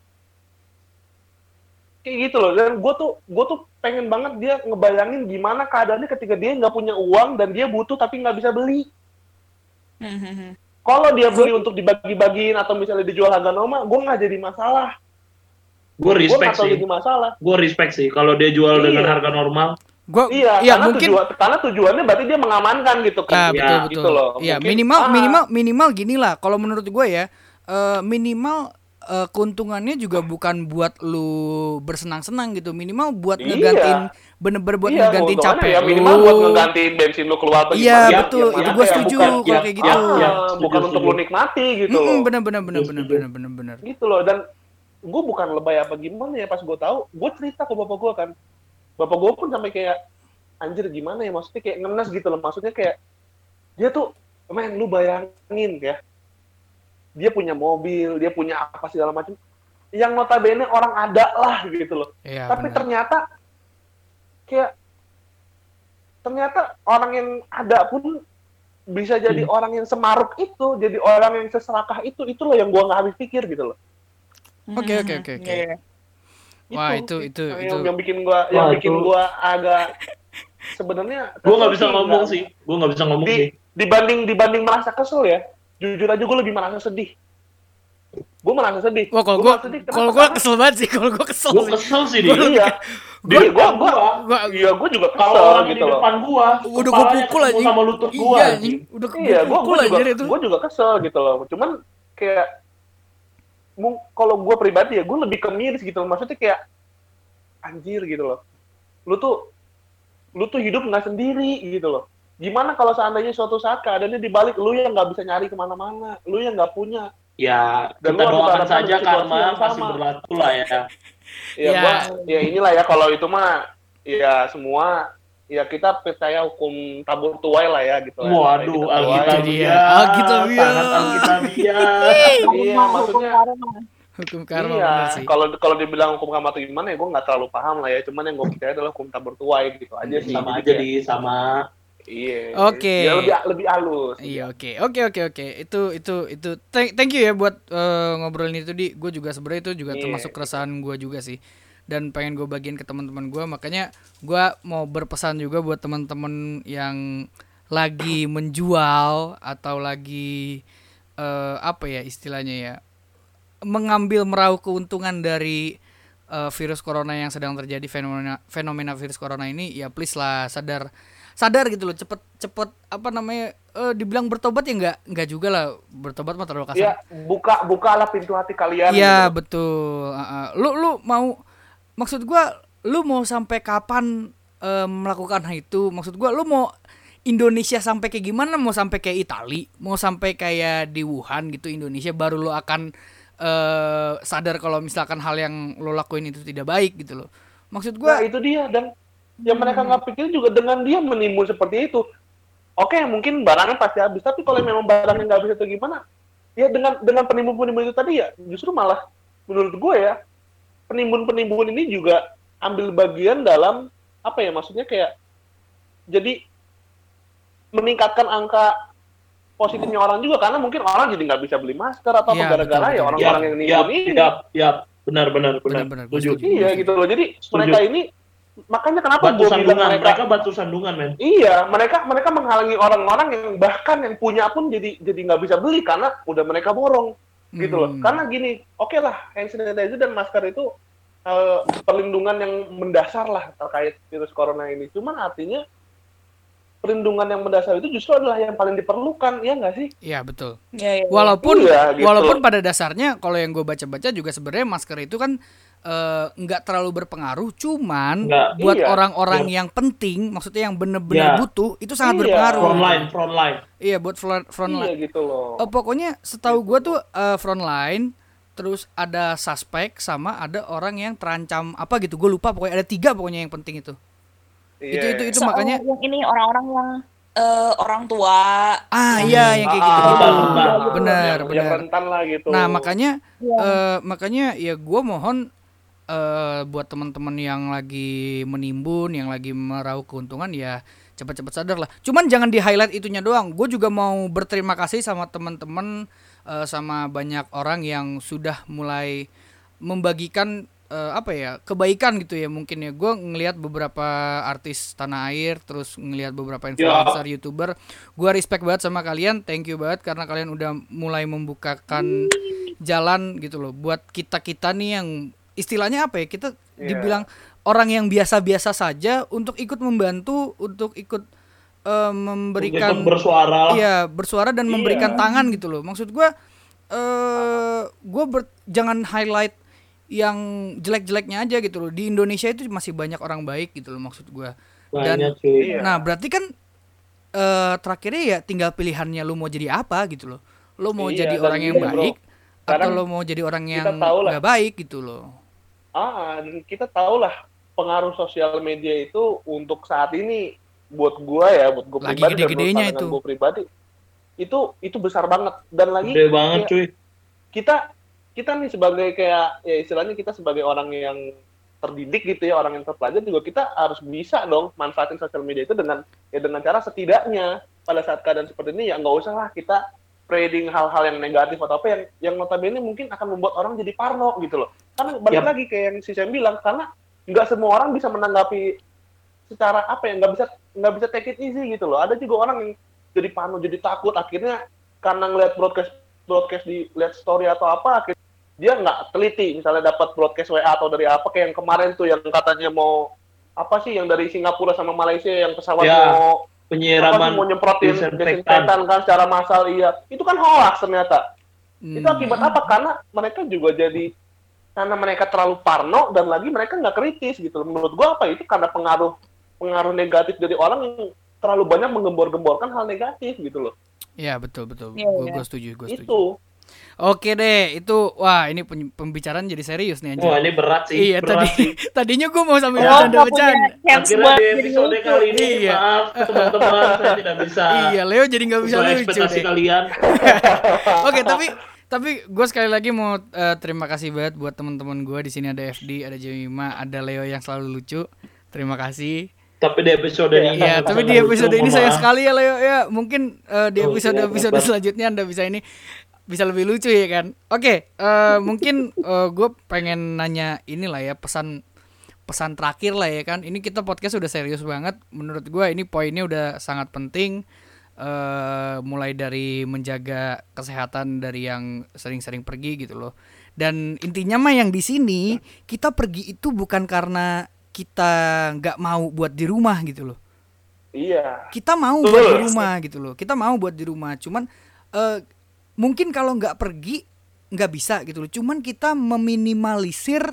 Kayak gitu loh, dan gue tuh gue tuh pengen banget dia ngebayangin gimana keadaannya ketika dia nggak punya uang dan dia butuh tapi nggak bisa beli.
Hmm,
Kalau dia beli untuk dibagi-bagiin atau misalnya dijual harga normal, gue nggak jadi masalah.
Gue respect
tahu
sih.
jadi masalah.
Gue respect sih kalau dia jual
Iya.
dengan harga normal.
Gua
Iya,
iya
karena
mungkin
tujuan, karena tujuannya berarti dia mengamankan gitu kan.
betul
Ya,
betul.
gitu loh.
Iya,
Mungkin,
minimal
ah,
minimal minimal gini lah. Kalau menurut gue ya, eh, minimal eh, keuntungannya juga bukan buat lu bersenang-senang gitu. Minimal buat
Iya.
ngegantiin bener-bener buat
iya,
ngegantiin capek
ya
lu.
minimal buat ngegantiin bensin lu keluar atau
Iya,
yang-
betul.
yang
Itu gue
ya,
setuju
bukan-
kalau
ya,
kayak
ya,
gitu.
Ah,
ya,
bukan
setuju,
untuk lu nikmati gitu
Mm-mm,
loh.
bener bener bener
Setuju,
bener
setuju.
bener bener bener.
Gitu loh dan gue bukan lebay apa gimana ya pas gue tahu, gue cerita ke bapak gue kan. Bapak gue pun sampai kayak anjir gimana ya maksudnya kayak ngenes gitu loh. Maksudnya kayak dia tuh men lu bayangin ya. Dia punya mobil, dia punya apa segala macam. Yang notabene orang ada lah gitu loh.
Iya.
Tapi
bener.
ternyata kayak ternyata orang yang ada pun bisa jadi
Hmm.
orang yang semaruk itu, jadi orang yang seserakah itu, itu loh yang gua nggak habis pikir gitu loh.
Oke, oke, oke, oke.
Iya.
Wah, itu itu
yang,
itu.
yang bikin gua yang
Wah,
bikin
itu-
gua agak sebenarnya
Gue nggak bisa ngomong
nggak-
sih. Gue nggak bisa ngomong
Di-
sih.
dibanding dibanding merasa kesel ya jujur aja gue lebih merasa sedih gue merasa sedih
Wah, kalau
Gua
gua
merasa sedih,
kalau gua kesel banget sih kalau gua kesel
Gue
sih.
kesel sih
Gua
dia.
iya Gua- gua-
gua.
Gua
iya gue juga
Kalau
kesel
orang
gitu
di
loh
depan gua,
udah gua pukul aja.
sama lutut gua
Iya. Udah gua
iya gue
pukul aja itu.
gue juga kesel gitu loh cuman kayak kalau gue pribadi ya gue lebih ke miris gitu loh. Maksudnya kayak anjir gitu loh. Lu tuh lu tuh hidup nggak sendiri gitu loh. Gimana kalau seandainya suatu saat keadaannya dibalik lu yang nggak bisa nyari ke mana-mana lu yang nggak punya.
Ya,
Dan
kita doakan saja karma masih berlaku lah ya.
ya,
Ya.
gua ya inilah ya kalau itu mah ya semua ya kita percaya hukum tabur tuai lah ya gitu lah.
Waduh,
Kita tuai.
Alkitab. dia.
Alkitabiah.
Alkitabiah.
Sangat Alkitabiah.
iya maksudnya
Hukum karma
iya
sih.
kalau kalau dibilang hukum karma atau gimana ya gue nggak terlalu paham lah ya cuman yang gue percaya adalah hukum tabur tuai gitu aja sih
sama aja di sama
iya
Oke.
ya lebih lebih halus
Iya oke oke oke oke itu itu itu thank, thank you ya buat eh, ngobrolin itu di gue juga sebenarnya itu juga
Iya.
termasuk keresahan gue juga sih dan pengen gue bagiin ke teman-teman gue makanya gue mau berpesan juga buat teman-teman yang lagi menjual atau lagi eh, apa ya istilahnya ya mengambil meraup keuntungan dari eh, virus corona yang sedang terjadi fenomena fenomena virus corona ini ya please lah sadar sadar gitu loh cepet cepet apa namanya eh, dibilang bertobat ya nggak nggak juga lah bertobat mah terlalu kasar
ya buka bukalah pintu hati kalian
Iya
gitu.
betul. Uh, uh. Lu lu mau maksud gua lu mau sampai kapan eh, melakukan hal itu? Maksud gua lu mau Indonesia sampai kayak gimana? Mau sampai kayak Itali? Mau sampai kayak di Wuhan gitu Indonesia baru lu akan eh sadar kalau misalkan hal yang lo lakuin itu tidak baik gitu loh. Maksud
Nah
gua
itu dia dan yang mereka
Hmm.
nggak pikir juga dengan dia menimbun seperti itu. Oke mungkin barangnya pasti habis tapi kalau memang barangnya nggak habis atau gimana, ya dengan dengan penimbun penimbun itu tadi ya justru malah menurut gue ya penimbun penimbun ini juga ambil bagian dalam apa ya maksudnya kayak jadi meningkatkan angka positifnya orang juga karena mungkin orang jadi nggak bisa beli masker atau apa
Iya,
gara-gara
betul,
ya orang-orang yang
ya,
nimbun ini.
ya, ya, benar, benar, benar. Setuju.
setuju.
Iya gitu loh. Jadi mereka ini makanya kenapa
Batu sandungan,
mereka,
mereka batu sandungan, men.
iya mereka mereka menghalangi orang-orang yang bahkan yang punya pun jadi jadi nggak bisa beli karena udah mereka borong gitu loh.
Hmm.
Karena gini, oke lah hand sanitizer dan masker itu eh, perlindungan yang mendasar lah terkait virus corona ini. Cuman artinya perlindungan yang mendasar itu justru adalah yang paling diperlukan, ya nggak sih?
Iya betul.
Ya, ya.
Walaupun
Iya, gitu.
walaupun pada dasarnya kalau yang gue baca-baca juga sebenarnya masker itu kan eh, nggak terlalu berpengaruh, cuman
Nggak,
buat
iya.
orang-orang yang penting, maksudnya yang bener-bener
Iya.
butuh itu sangat
Iya.
berpengaruh.
Frontline, frontline.
Iya buat front frontline.
Iya gitu loh.
Eh, pokoknya setahu gue tuh eh, frontline, terus ada suspek sama ada orang yang terancam apa gitu, gue lupa pokoknya ada tiga pokoknya yang penting itu.
Iya.
Itu itu itu
Soal
makanya
yang ini orang-orang yang eh, orang tua
ah iya yang kayak gitu
Ah,
gitu. Benar
yang,
benar.
rentan lah gitu.
Nah makanya
Iya.
eh, makanya ya gue mohon eh, buat teman-teman yang lagi menimbun, yang lagi meraup keuntungan ya cepat-cepat sadar lah. Cuman jangan di highlight itunya doang. Gue juga mau berterima kasih sama teman-teman eh, sama banyak orang yang sudah mulai membagikan eh, apa ya kebaikan gitu ya mungkin ya. Gue ngelihat beberapa artis tanah air, terus ngelihat beberapa influencer, youtuber. Gue respect banget sama kalian. Thank you banget karena kalian udah mulai membukakan jalan gitu loh buat kita kita nih yang istilahnya apa ya kita
Iya.
dibilang orang yang biasa-biasa saja untuk ikut membantu untuk ikut eh, memberikan
Ikut bersuara lah.
iya bersuara dan
Iya.
memberikan tangan gitu loh maksud gua eh gua ber- jangan highlight yang jelek-jeleknya aja gitu loh di Indonesia itu masih banyak orang baik gitu loh maksud gua dan
cuy.
Iya.
Nah, berarti kan eh terakhirnya ya tinggal pilihannya lu mau jadi apa gitu loh. Lu mau
Iya,
jadi orang yang
gini, bro.
baik atau lu mau jadi orang yang nggak baik gitu loh.
Ah, dan kita tahu lah pengaruh sosial media itu untuk saat ini buat gua ya, buat gua
Lagi
pribadi dan menurut pandangan
itu.
gua pribadi itu itu besar banget dan lagi
Gede banget
ya,
cuy.
kita kita nih sebagai kayak ya istilahnya kita sebagai orang yang terdidik gitu ya orang yang terpelajar juga kita harus bisa dong manfaatin sosial media itu dengan ya dengan cara setidaknya pada saat keadaan seperti ini ya nggak usah lah kita spreading hal-hal yang negatif atau apa yang yang notabene mungkin akan membuat orang jadi parno gitu loh. Karena balik
Yap.
lagi kayak yang si Sam bilang karena nggak semua orang bisa menanggapi secara apa ya nggak bisa nggak bisa take it easy gitu loh. Ada juga orang yang jadi parno jadi takut akhirnya karena ngeliat broadcast broadcast di lihat story atau apa akhirnya dia nggak teliti misalnya dapat broadcast WA atau dari apa kayak yang kemarin tuh yang katanya mau apa sih yang dari Singapura sama Malaysia yang pesawat
Ya,
mau
Penyiraman
mau nyemprotin
disinfektan.
kan secara massal iya itu kan hoax ternyata
Hmm.
itu akibat apa karena mereka juga jadi karena mereka terlalu parno dan lagi mereka nggak kritis gitu menurut gua apa itu karena pengaruh pengaruh negatif dari orang yang terlalu banyak menggembor-gemborkan hal negatif gitu loh.
Iya betul betul.
Iya,
Gue
iya.
setuju, gue setuju.
Itu.
Oke deh, itu wah ini pembicaraan jadi serius nih anjir.
Wah ini berat sih,
Iya
berat
tadi
sih.
tadinya gue mau sambil
Ya,
bercanda-bercanda.
chance
Akhirnya di episode kali ini,
Iya.
maaf teman-teman, saya tidak bisa
Iya, Leo jadi nggak bisa lucu
ekspektasi
deh.
kalian.
Oke, tapi tapi gue sekali lagi mau eh, terima kasih banget buat teman-teman gue di sini ada FD, ada Jemima, ada Leo yang selalu lucu. Terima kasih.
Tapi di episode ini
Iya,
nggak
tapi di
lucu,
episode ini
maaf.
sekali ya Leo ya. Mungkin eh, di
Oh,
episode
iya,
episode
benar.
selanjutnya Anda bisa ini bisa lebih lucu ya kan. Oke, eh, mungkin gue pengen nanya inilah ya pesan pesan terakhir lah ya kan. Ini kita podcast udah serius banget. Menurut gue ini poinnya udah sangat penting. eh mulai dari menjaga kesehatan dari yang sering-sering pergi gitu loh. Dan intinya mah yang di sini kita pergi itu bukan karena kita nggak mau buat di rumah gitu loh
Iya.
kita mau
Betul.
buat di rumah gitu loh kita mau buat di rumah cuman eh, mungkin kalau nggak pergi nggak bisa gitu loh. Cuman kita meminimalisir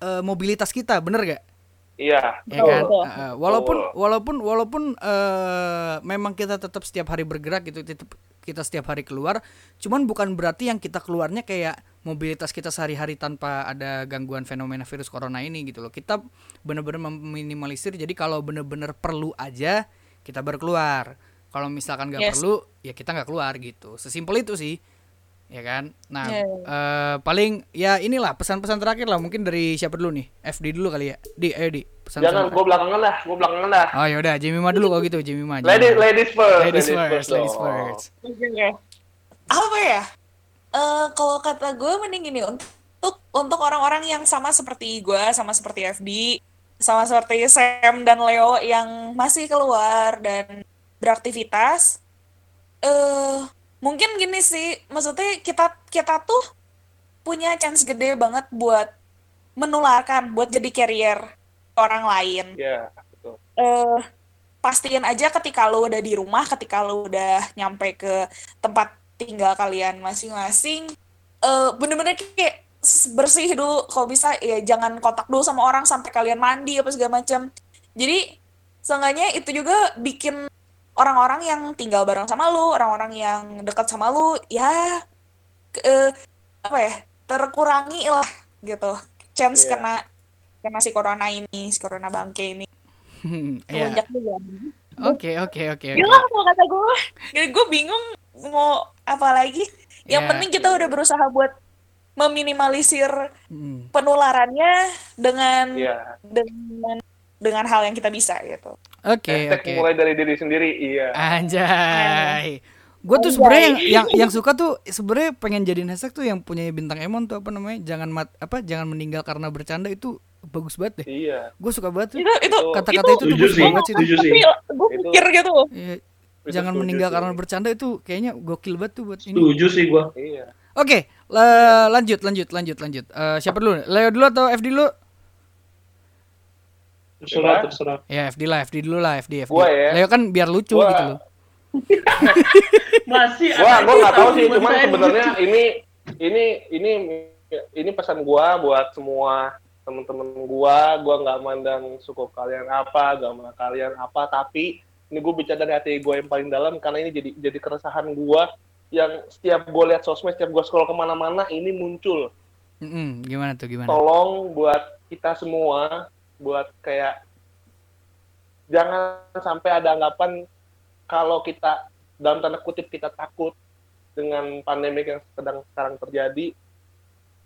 eh, mobilitas kita bener gak
Iya.
ya kan? Eh, walaupun walaupun walaupun eh, memang kita tetap setiap hari bergerak gitu tetap kita setiap hari keluar cuman bukan berarti yang kita keluarnya kayak mobilitas kita sehari-hari tanpa ada gangguan fenomena virus corona ini gitu loh. Kita bener-bener meminimalisir jadi kalau bener-bener perlu aja kita baru keluar kalau misalkan nggak
Yes.
perlu ya kita nggak keluar gitu sesimpel itu sih ya kan nah
Iya,
eh, paling ya inilah pesan-pesan terakhir lah mungkin dari siapa dulu nih FD dulu kali ya di ayo di pesan
Jangan, gue belakangan dah, gue belakangan dah.
oh yaudah Jemima dulu kalau gitu Jemima
Ladies, ladies first.
ladies first ladies first
Oke, oke. Apa ya? Eh kalau kata gue mending gini untuk untuk orang-orang yang sama seperti gue, sama seperti FD, sama seperti Sam dan Leo yang masih keluar dan beraktivitas, eh mungkin gini sih, maksudnya kita kita tuh punya chance gede banget buat menularkan, buat jadi carrier orang lain
Iya, betul.
eh pastiin aja ketika lo udah di rumah, ketika lo udah nyampe ke tempat tinggal kalian masing-masing, eh bener-bener kayak bersih dulu kalau bisa ya jangan kontak dulu sama orang sampai kalian mandi apa segala macam. Jadi seenggaknya itu juga bikin orang-orang yang tinggal bareng sama lu, orang-orang yang dekat sama lu, ya ke- eh, apa ya terkurangi lah gitu chance
Iya.
kena kena si corona ini, si corona bangke ini.
Hmm, ya
Melonjak juga.
oke oke oke oke
Gila kalau kata gue. Gue bingung mau apa lagi. Yang
Ya.
penting kita udah berusaha buat meminimalisir
Hmm.
penularannya dengan
Iya.
dengan dengan hal yang kita bisa gitu.
Oke
Hashtag
oke
mulai dari diri sendiri, iya.
Anjay. Gue tuh sebenarnya yang yang yang suka tuh sebenarnya pengen jadiin hashtag tuh yang punya bintang Emon tuh apa namanya? Jangan mat apa jangan meninggal karena bercanda itu bagus banget deh.
Iya.
Gue suka banget tuh.
Itu itu
Kata-kata itu, tuh
Setuju
bagus banget sih.
sih.
tapi gue
Itu-
pikir gitu.
Iya,
Itu
jangan
setuju
meninggal
sih.
karena bercanda itu kayaknya gokil banget tuh buat ini.
Setuju sih gua.
Iya.
Oke, la- lanjut lanjut lanjut lanjut. Eh, siapa dulu? Leo dulu atau FD dulu?
Terserah,
Gimana?
terserah.
Ya FD lah, FD dulu lah, FD FD.
Gua ya.
Leo kan biar lucu
Gua-
gitu loh.
Masih
Gua
ada
gua nggak tahu sih, cuman sebenarnya ini ini ini ini pesan gua buat semua temen-temen gua, gua nggak mandang suku kalian apa, agama kalian apa, tapi ini gue bicara dari hati gue yang paling dalam karena ini jadi jadi keresahan gua yang setiap gue lihat sosmed, setiap gue scroll ke mana-mana ini muncul.
Mm-mm, gimana tuh gimana?
Tolong buat kita semua, buat kayak jangan sampai ada anggapan kalau kita dalam tanda kutip kita takut dengan pandemi yang sedang sekarang terjadi,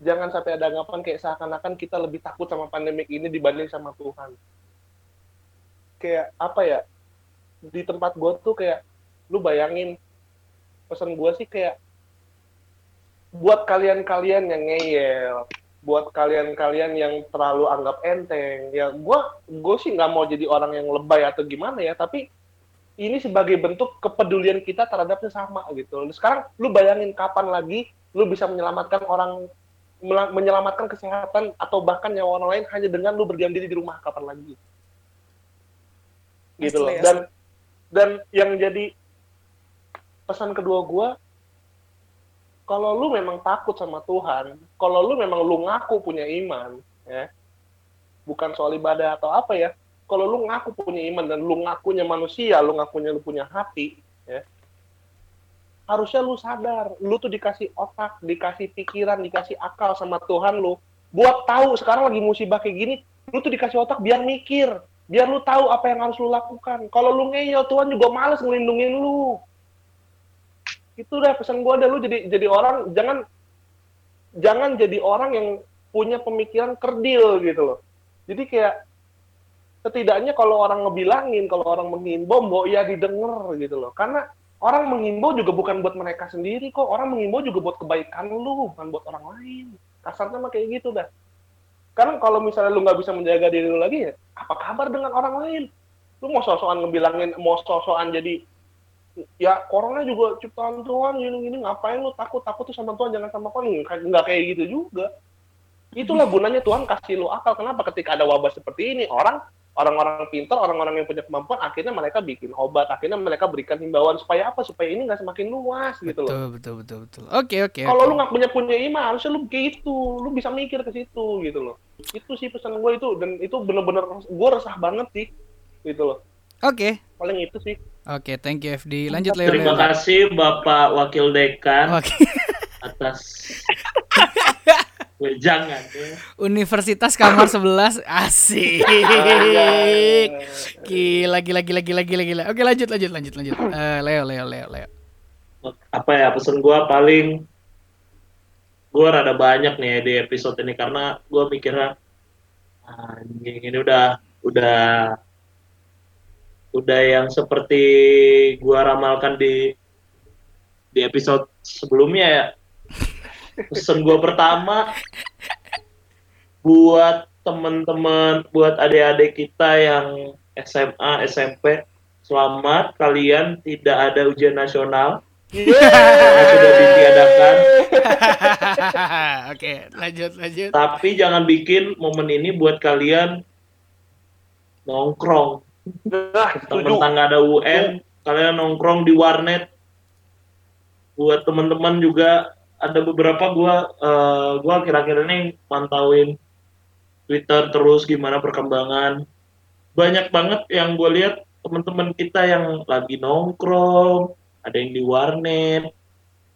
jangan sampai ada anggapan kayak seakan-akan kita lebih takut sama pandemi ini dibanding sama Tuhan. Kayak apa ya? Di tempat gue tuh kayak lu bayangin pesan gue sih kayak buat kalian-kalian yang ngeyel, buat kalian-kalian yang terlalu anggap enteng, ya gue gue sih nggak mau jadi orang yang lebay atau gimana ya, tapi ini sebagai bentuk kepedulian kita terhadap sesama gitu. Sekarang lu bayangin kapan lagi lu bisa menyelamatkan orang menyelamatkan kesehatan atau bahkan nyawa orang lain hanya dengan lu berdiam diri di rumah kapan lagi? Gitu loh. Dan dan yang jadi pesan kedua gua kalau lu memang takut sama Tuhan, kalau lu memang lu ngaku punya iman, ya, bukan soal ibadah atau apa ya, kalau lu ngaku punya iman dan lu ngakunya manusia, lu ngakunya lu punya hati, ya. Harusnya lu sadar, lu tuh dikasih otak, dikasih pikiran, dikasih akal sama Tuhan lu. Buat tahu sekarang lagi musibah kayak gini, lu tuh dikasih otak biar mikir, biar lu tahu apa yang harus lu lakukan. Kalau lu ngeyel, Tuhan juga males ngelindungin lu. Itu udah pesan gua deh lu jadi jadi orang jangan jangan jadi orang yang punya pemikiran kerdil gitu loh. Jadi kayak setidaknya kalau orang ngebilangin, kalau orang menghimbau, mbok ya didengar gitu loh. Karena orang menghimbau juga bukan buat mereka sendiri kok. Orang menghimbau juga buat kebaikan lu, bukan buat orang lain. Kasarnya mah kayak gitu dah. Karena kalau misalnya lu nggak bisa menjaga diri lu lagi ya, apa kabar dengan orang lain? Lu mau sosokan ngebilangin, mau sosokan jadi ya corona juga ciptaan Tuhan gini-gini ngapain lu takut? Takut tuh sama Tuhan jangan sama Tuhan. Nggak kayak gitu juga. Itulah gunanya Tuhan kasih lu akal. Kenapa ketika ada wabah seperti ini orang orang-orang pintar orang-orang yang punya kemampuan akhirnya mereka bikin obat akhirnya mereka berikan himbauan supaya apa? Supaya ini nggak semakin luas gitu loh.
Betul, betul, betul, betul. Oke, oke.
kalau
oke.
lu nggak punya punya iman harusnya lu kayak itu lu bisa mikir ke situ gitu loh. Itu sih pesan gue itu. Dan itu bener-bener gue resah banget sih gitu loh.
Oke.
paling itu sih
Oke, thank you FD. Lanjut Leo.
Terima
Leo.
kasih Bapak Wakil Dekan
Oke.
atas wejangan ya.
Universitas kamar 11 asik. Gila, gila, gila, gila, gila, gila. Oke, lanjut, lanjut, lanjut, lanjut. Eh, Leo, Leo, Leo, Leo.
Apa ya pesan gua paling gua rada banyak nih ya di episode ini karena gua mikirnya anjing ini udah udah udah yang seperti gua ramalkan di di episode sebelumnya ya. Pesan gua pertama buat teman-teman, buat adik-adik kita yang SMA, SMP, selamat kalian tidak ada ujian nasional karena sudah ditiadakan.
Oke, lanjut, lanjut.
Tapi jangan bikin momen ini buat kalian nongkrong.
Nah setuju
Mentang nggak ada UN, kalian nongkrong di warnet. Buat teman-teman juga ada beberapa gua eh, gua akhir-akhir ini mantauin Twitter terus gimana perkembangan. Banyak banget yang gue lihat teman-teman kita yang lagi nongkrong, ada yang di warnet.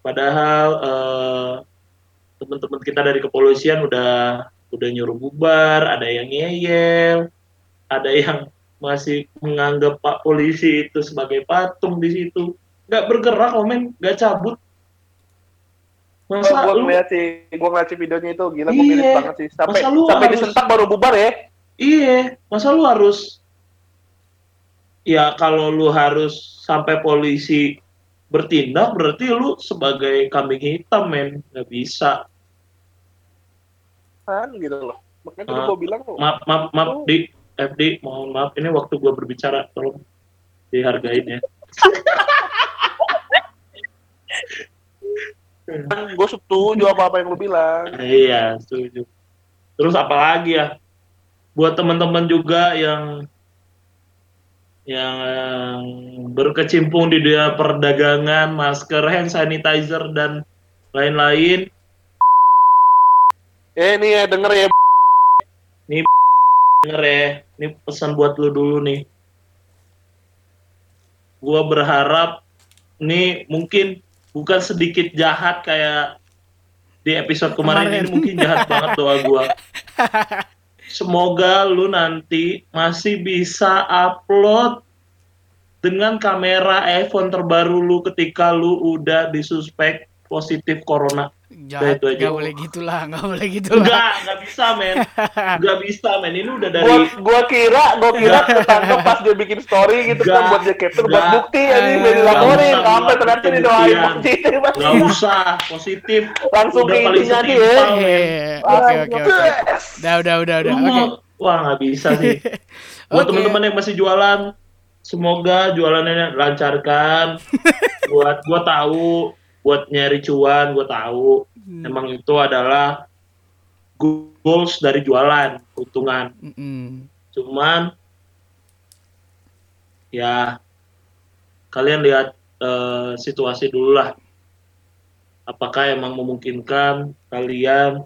Padahal eh, teman-teman kita dari kepolisian udah udah nyuruh bubar, ada yang ngeyel, ada yang masih menganggap Pak polisi itu sebagai patung di situ. Nggak bergerak, komen, nggak cabut. Masa
gue
lu
ngeliat sih, gue ngeliat sih videonya itu gila gue miris
Iya.
banget sih. Sampai sampai
harus-
disentak baru bubar ya.
Iya, masa lu harus ya kalau lu harus sampai polisi bertindak berarti lu sebagai kambing hitam men nggak bisa.
Kan gitu loh. Makanya tadi
Ah.
gue bilang tuh.
Maaf maaf maaf di FD mohon maaf ini waktu gua berbicara tolong dihargain ya.
Kan gue setuju apa apa yang lu bilang.
Iya, setuju. Terus apa lagi ya? Buat teman-teman juga yang yang berkecimpung di dunia perdagangan, masker, hand sanitizer dan lain-lain,
Eh nih ya denger ya.
Denger ya, ini pesan buat lu dulu nih. Gua berharap nih mungkin bukan sedikit jahat kayak di episode kemarin,
Kemarin.
ini mungkin jahat banget doa gua. Semoga lu nanti masih bisa upload dengan kamera iPhone terbaru lu ketika lu udah disuspek positif corona.
Jahat,
itu aja.
nggak boleh gitulah, nggak boleh gitulah.
Enggak, enggak bisa, men. Enggak bisa, men. Ini udah dari
Gua gua kira gua kira ketangkep pas dia bikin story gitu kan
Nggak,
buat dia capture buat bukti
Eh,
biar dilaporin sampai ternyata
bukti
didoain positif.
Nggak usah positif.
Langsung
Udah
ke intinya aja
setimpal,
ya.
men.
Eh, Oke, oke, oke. Udah, udah, udah, udah.
Mau- Wah, nggak bisa sih. Buat
Oke.
teman-teman yang masih jualan, semoga jualannya lancarkan. buat gua tahu, buat nyari cuan, gua tahu.
Hmm.
Emang itu adalah goals dari jualan, keuntungan.
Mm-mm.
Cuman ya kalian lihat eh, situasi dulu lah. Apakah emang memungkinkan kalian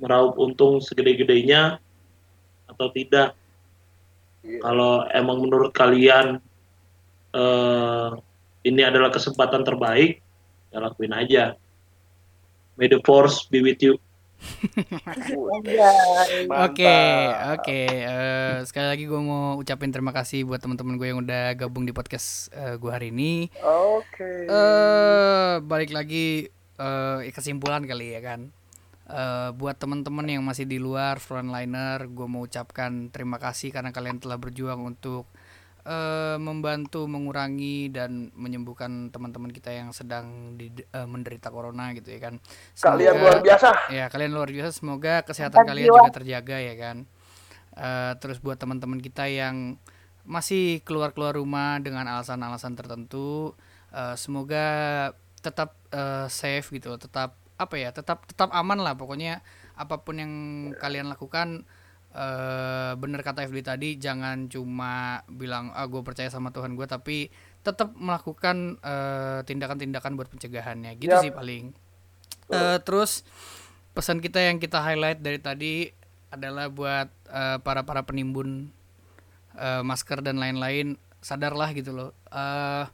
meraup untung segede-gedenya atau tidak?
Iya.
Kalau emang menurut kalian eh ini adalah kesempatan terbaik, ya lakuin aja. May the force be with you.
Oke, oke. Eh, sekali lagi gue mau ucapin terima kasih buat teman-teman gue yang udah gabung di podcast gue hari ini.
Oke.
eh balik lagi eh kesimpulan kali ya kan. Eh buat teman-teman yang masih di luar frontliner, gue mau ucapkan terima kasih karena kalian telah berjuang untuk eh membantu mengurangi dan menyembuhkan teman-teman kita yang sedang di- eh, menderita corona gitu ya kan.
Kalian
Semoga-
luar biasa.
Ya, kalian luar biasa. Semoga kesehatan kalian
jiwa.
juga terjaga ya kan. Eh, terus buat teman-teman kita yang masih keluar-keluar rumah dengan alasan-alasan tertentu, eh, semoga tetap eh, safe gitu, tetap apa ya, tetap tetap aman lah pokoknya apa pun yang kalian lakukan eh bener kata FD tadi jangan cuma bilang ah gue percaya sama Tuhan gue tapi tetap melakukan eh, tindakan-tindakan buat pencegahannya gitu
Yap.
sih paling Eh, terus pesan kita yang kita highlight dari tadi adalah buat eh, para para penimbun eh, masker dan lain-lain sadarlah gitu loh. Eh,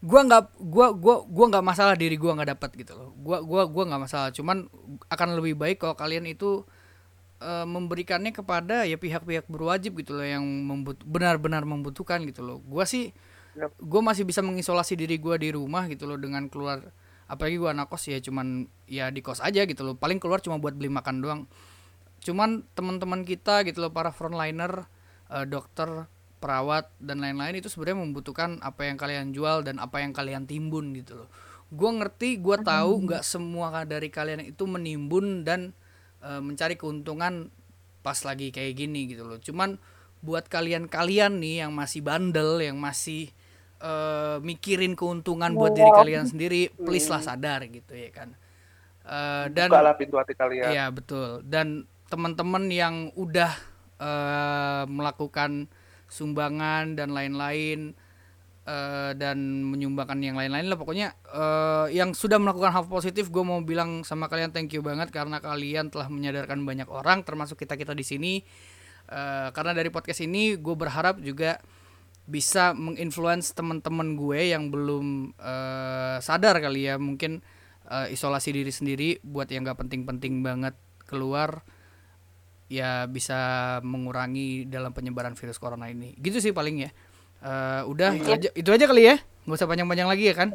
gua nggak gua gua gua nggak masalah diri gua nggak dapat gitu loh. Gua gua gua nggak masalah. Cuman akan lebih baik kalau kalian itu eh, memberikannya kepada ya pihak-pihak berwajib gitu loh yang membut benar-benar membutuhkan gitu loh. Gua sih gue masih bisa mengisolasi diri gua di rumah gitu loh dengan keluar apalagi gua anak kos ya cuman ya di kos aja gitu loh. Paling keluar cuma buat beli makan doang. Cuman teman-teman kita gitu loh para frontliner eh, dokter perawat dan lain-lain itu sebenarnya membutuhkan apa yang kalian jual dan apa yang kalian timbun gitu loh. Gue ngerti gue tahu nggak semua dari kalian itu menimbun dan eh, mencari keuntungan pas lagi kayak gini gitu loh cuman buat kalian-kalian nih yang masih bandel yang masih eh, mikirin keuntungan buat diri kalian sendiri please lah sadar gitu ya kan Eh, dan
Bukalah pintu hati kalian.
Iya betul. Dan teman-teman yang udah eh, melakukan sumbangan dan lain-lain eh, dan menyumbangkan yang lain-lain lah. Pokoknya eh, yang sudah melakukan hal positif gue mau bilang sama kalian thank you banget karena kalian telah menyadarkan banyak orang termasuk kita kita di sini. Eh, karena dari podcast ini gue berharap juga bisa menginfluence teman-teman gue yang belum eh, sadar kali ya mungkin eh, isolasi diri sendiri buat yang gak penting-penting banget keluar ya bisa mengurangi dalam penyebaran virus corona ini. Gitu sih paling ya Eh, udah itu aja itu aja kali ya nggak usah panjang-panjang lagi ya kan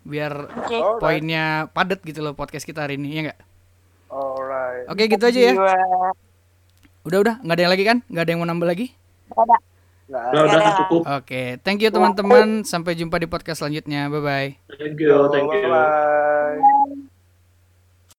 biar.
Alright.
poinnya padat gitu loh podcast kita hari ini ya nggak
Alright.
oke gitu aja ya
Jiwa.
udah udah nggak ada yang lagi kan nggak ada yang mau nambah lagi
Ada.
Nggak
Udah, udah
Dadah.
cukup.
Oke, thank you teman-teman. Sampai jumpa di podcast selanjutnya. Bye bye.
Thank you, thank you.
Bye-bye.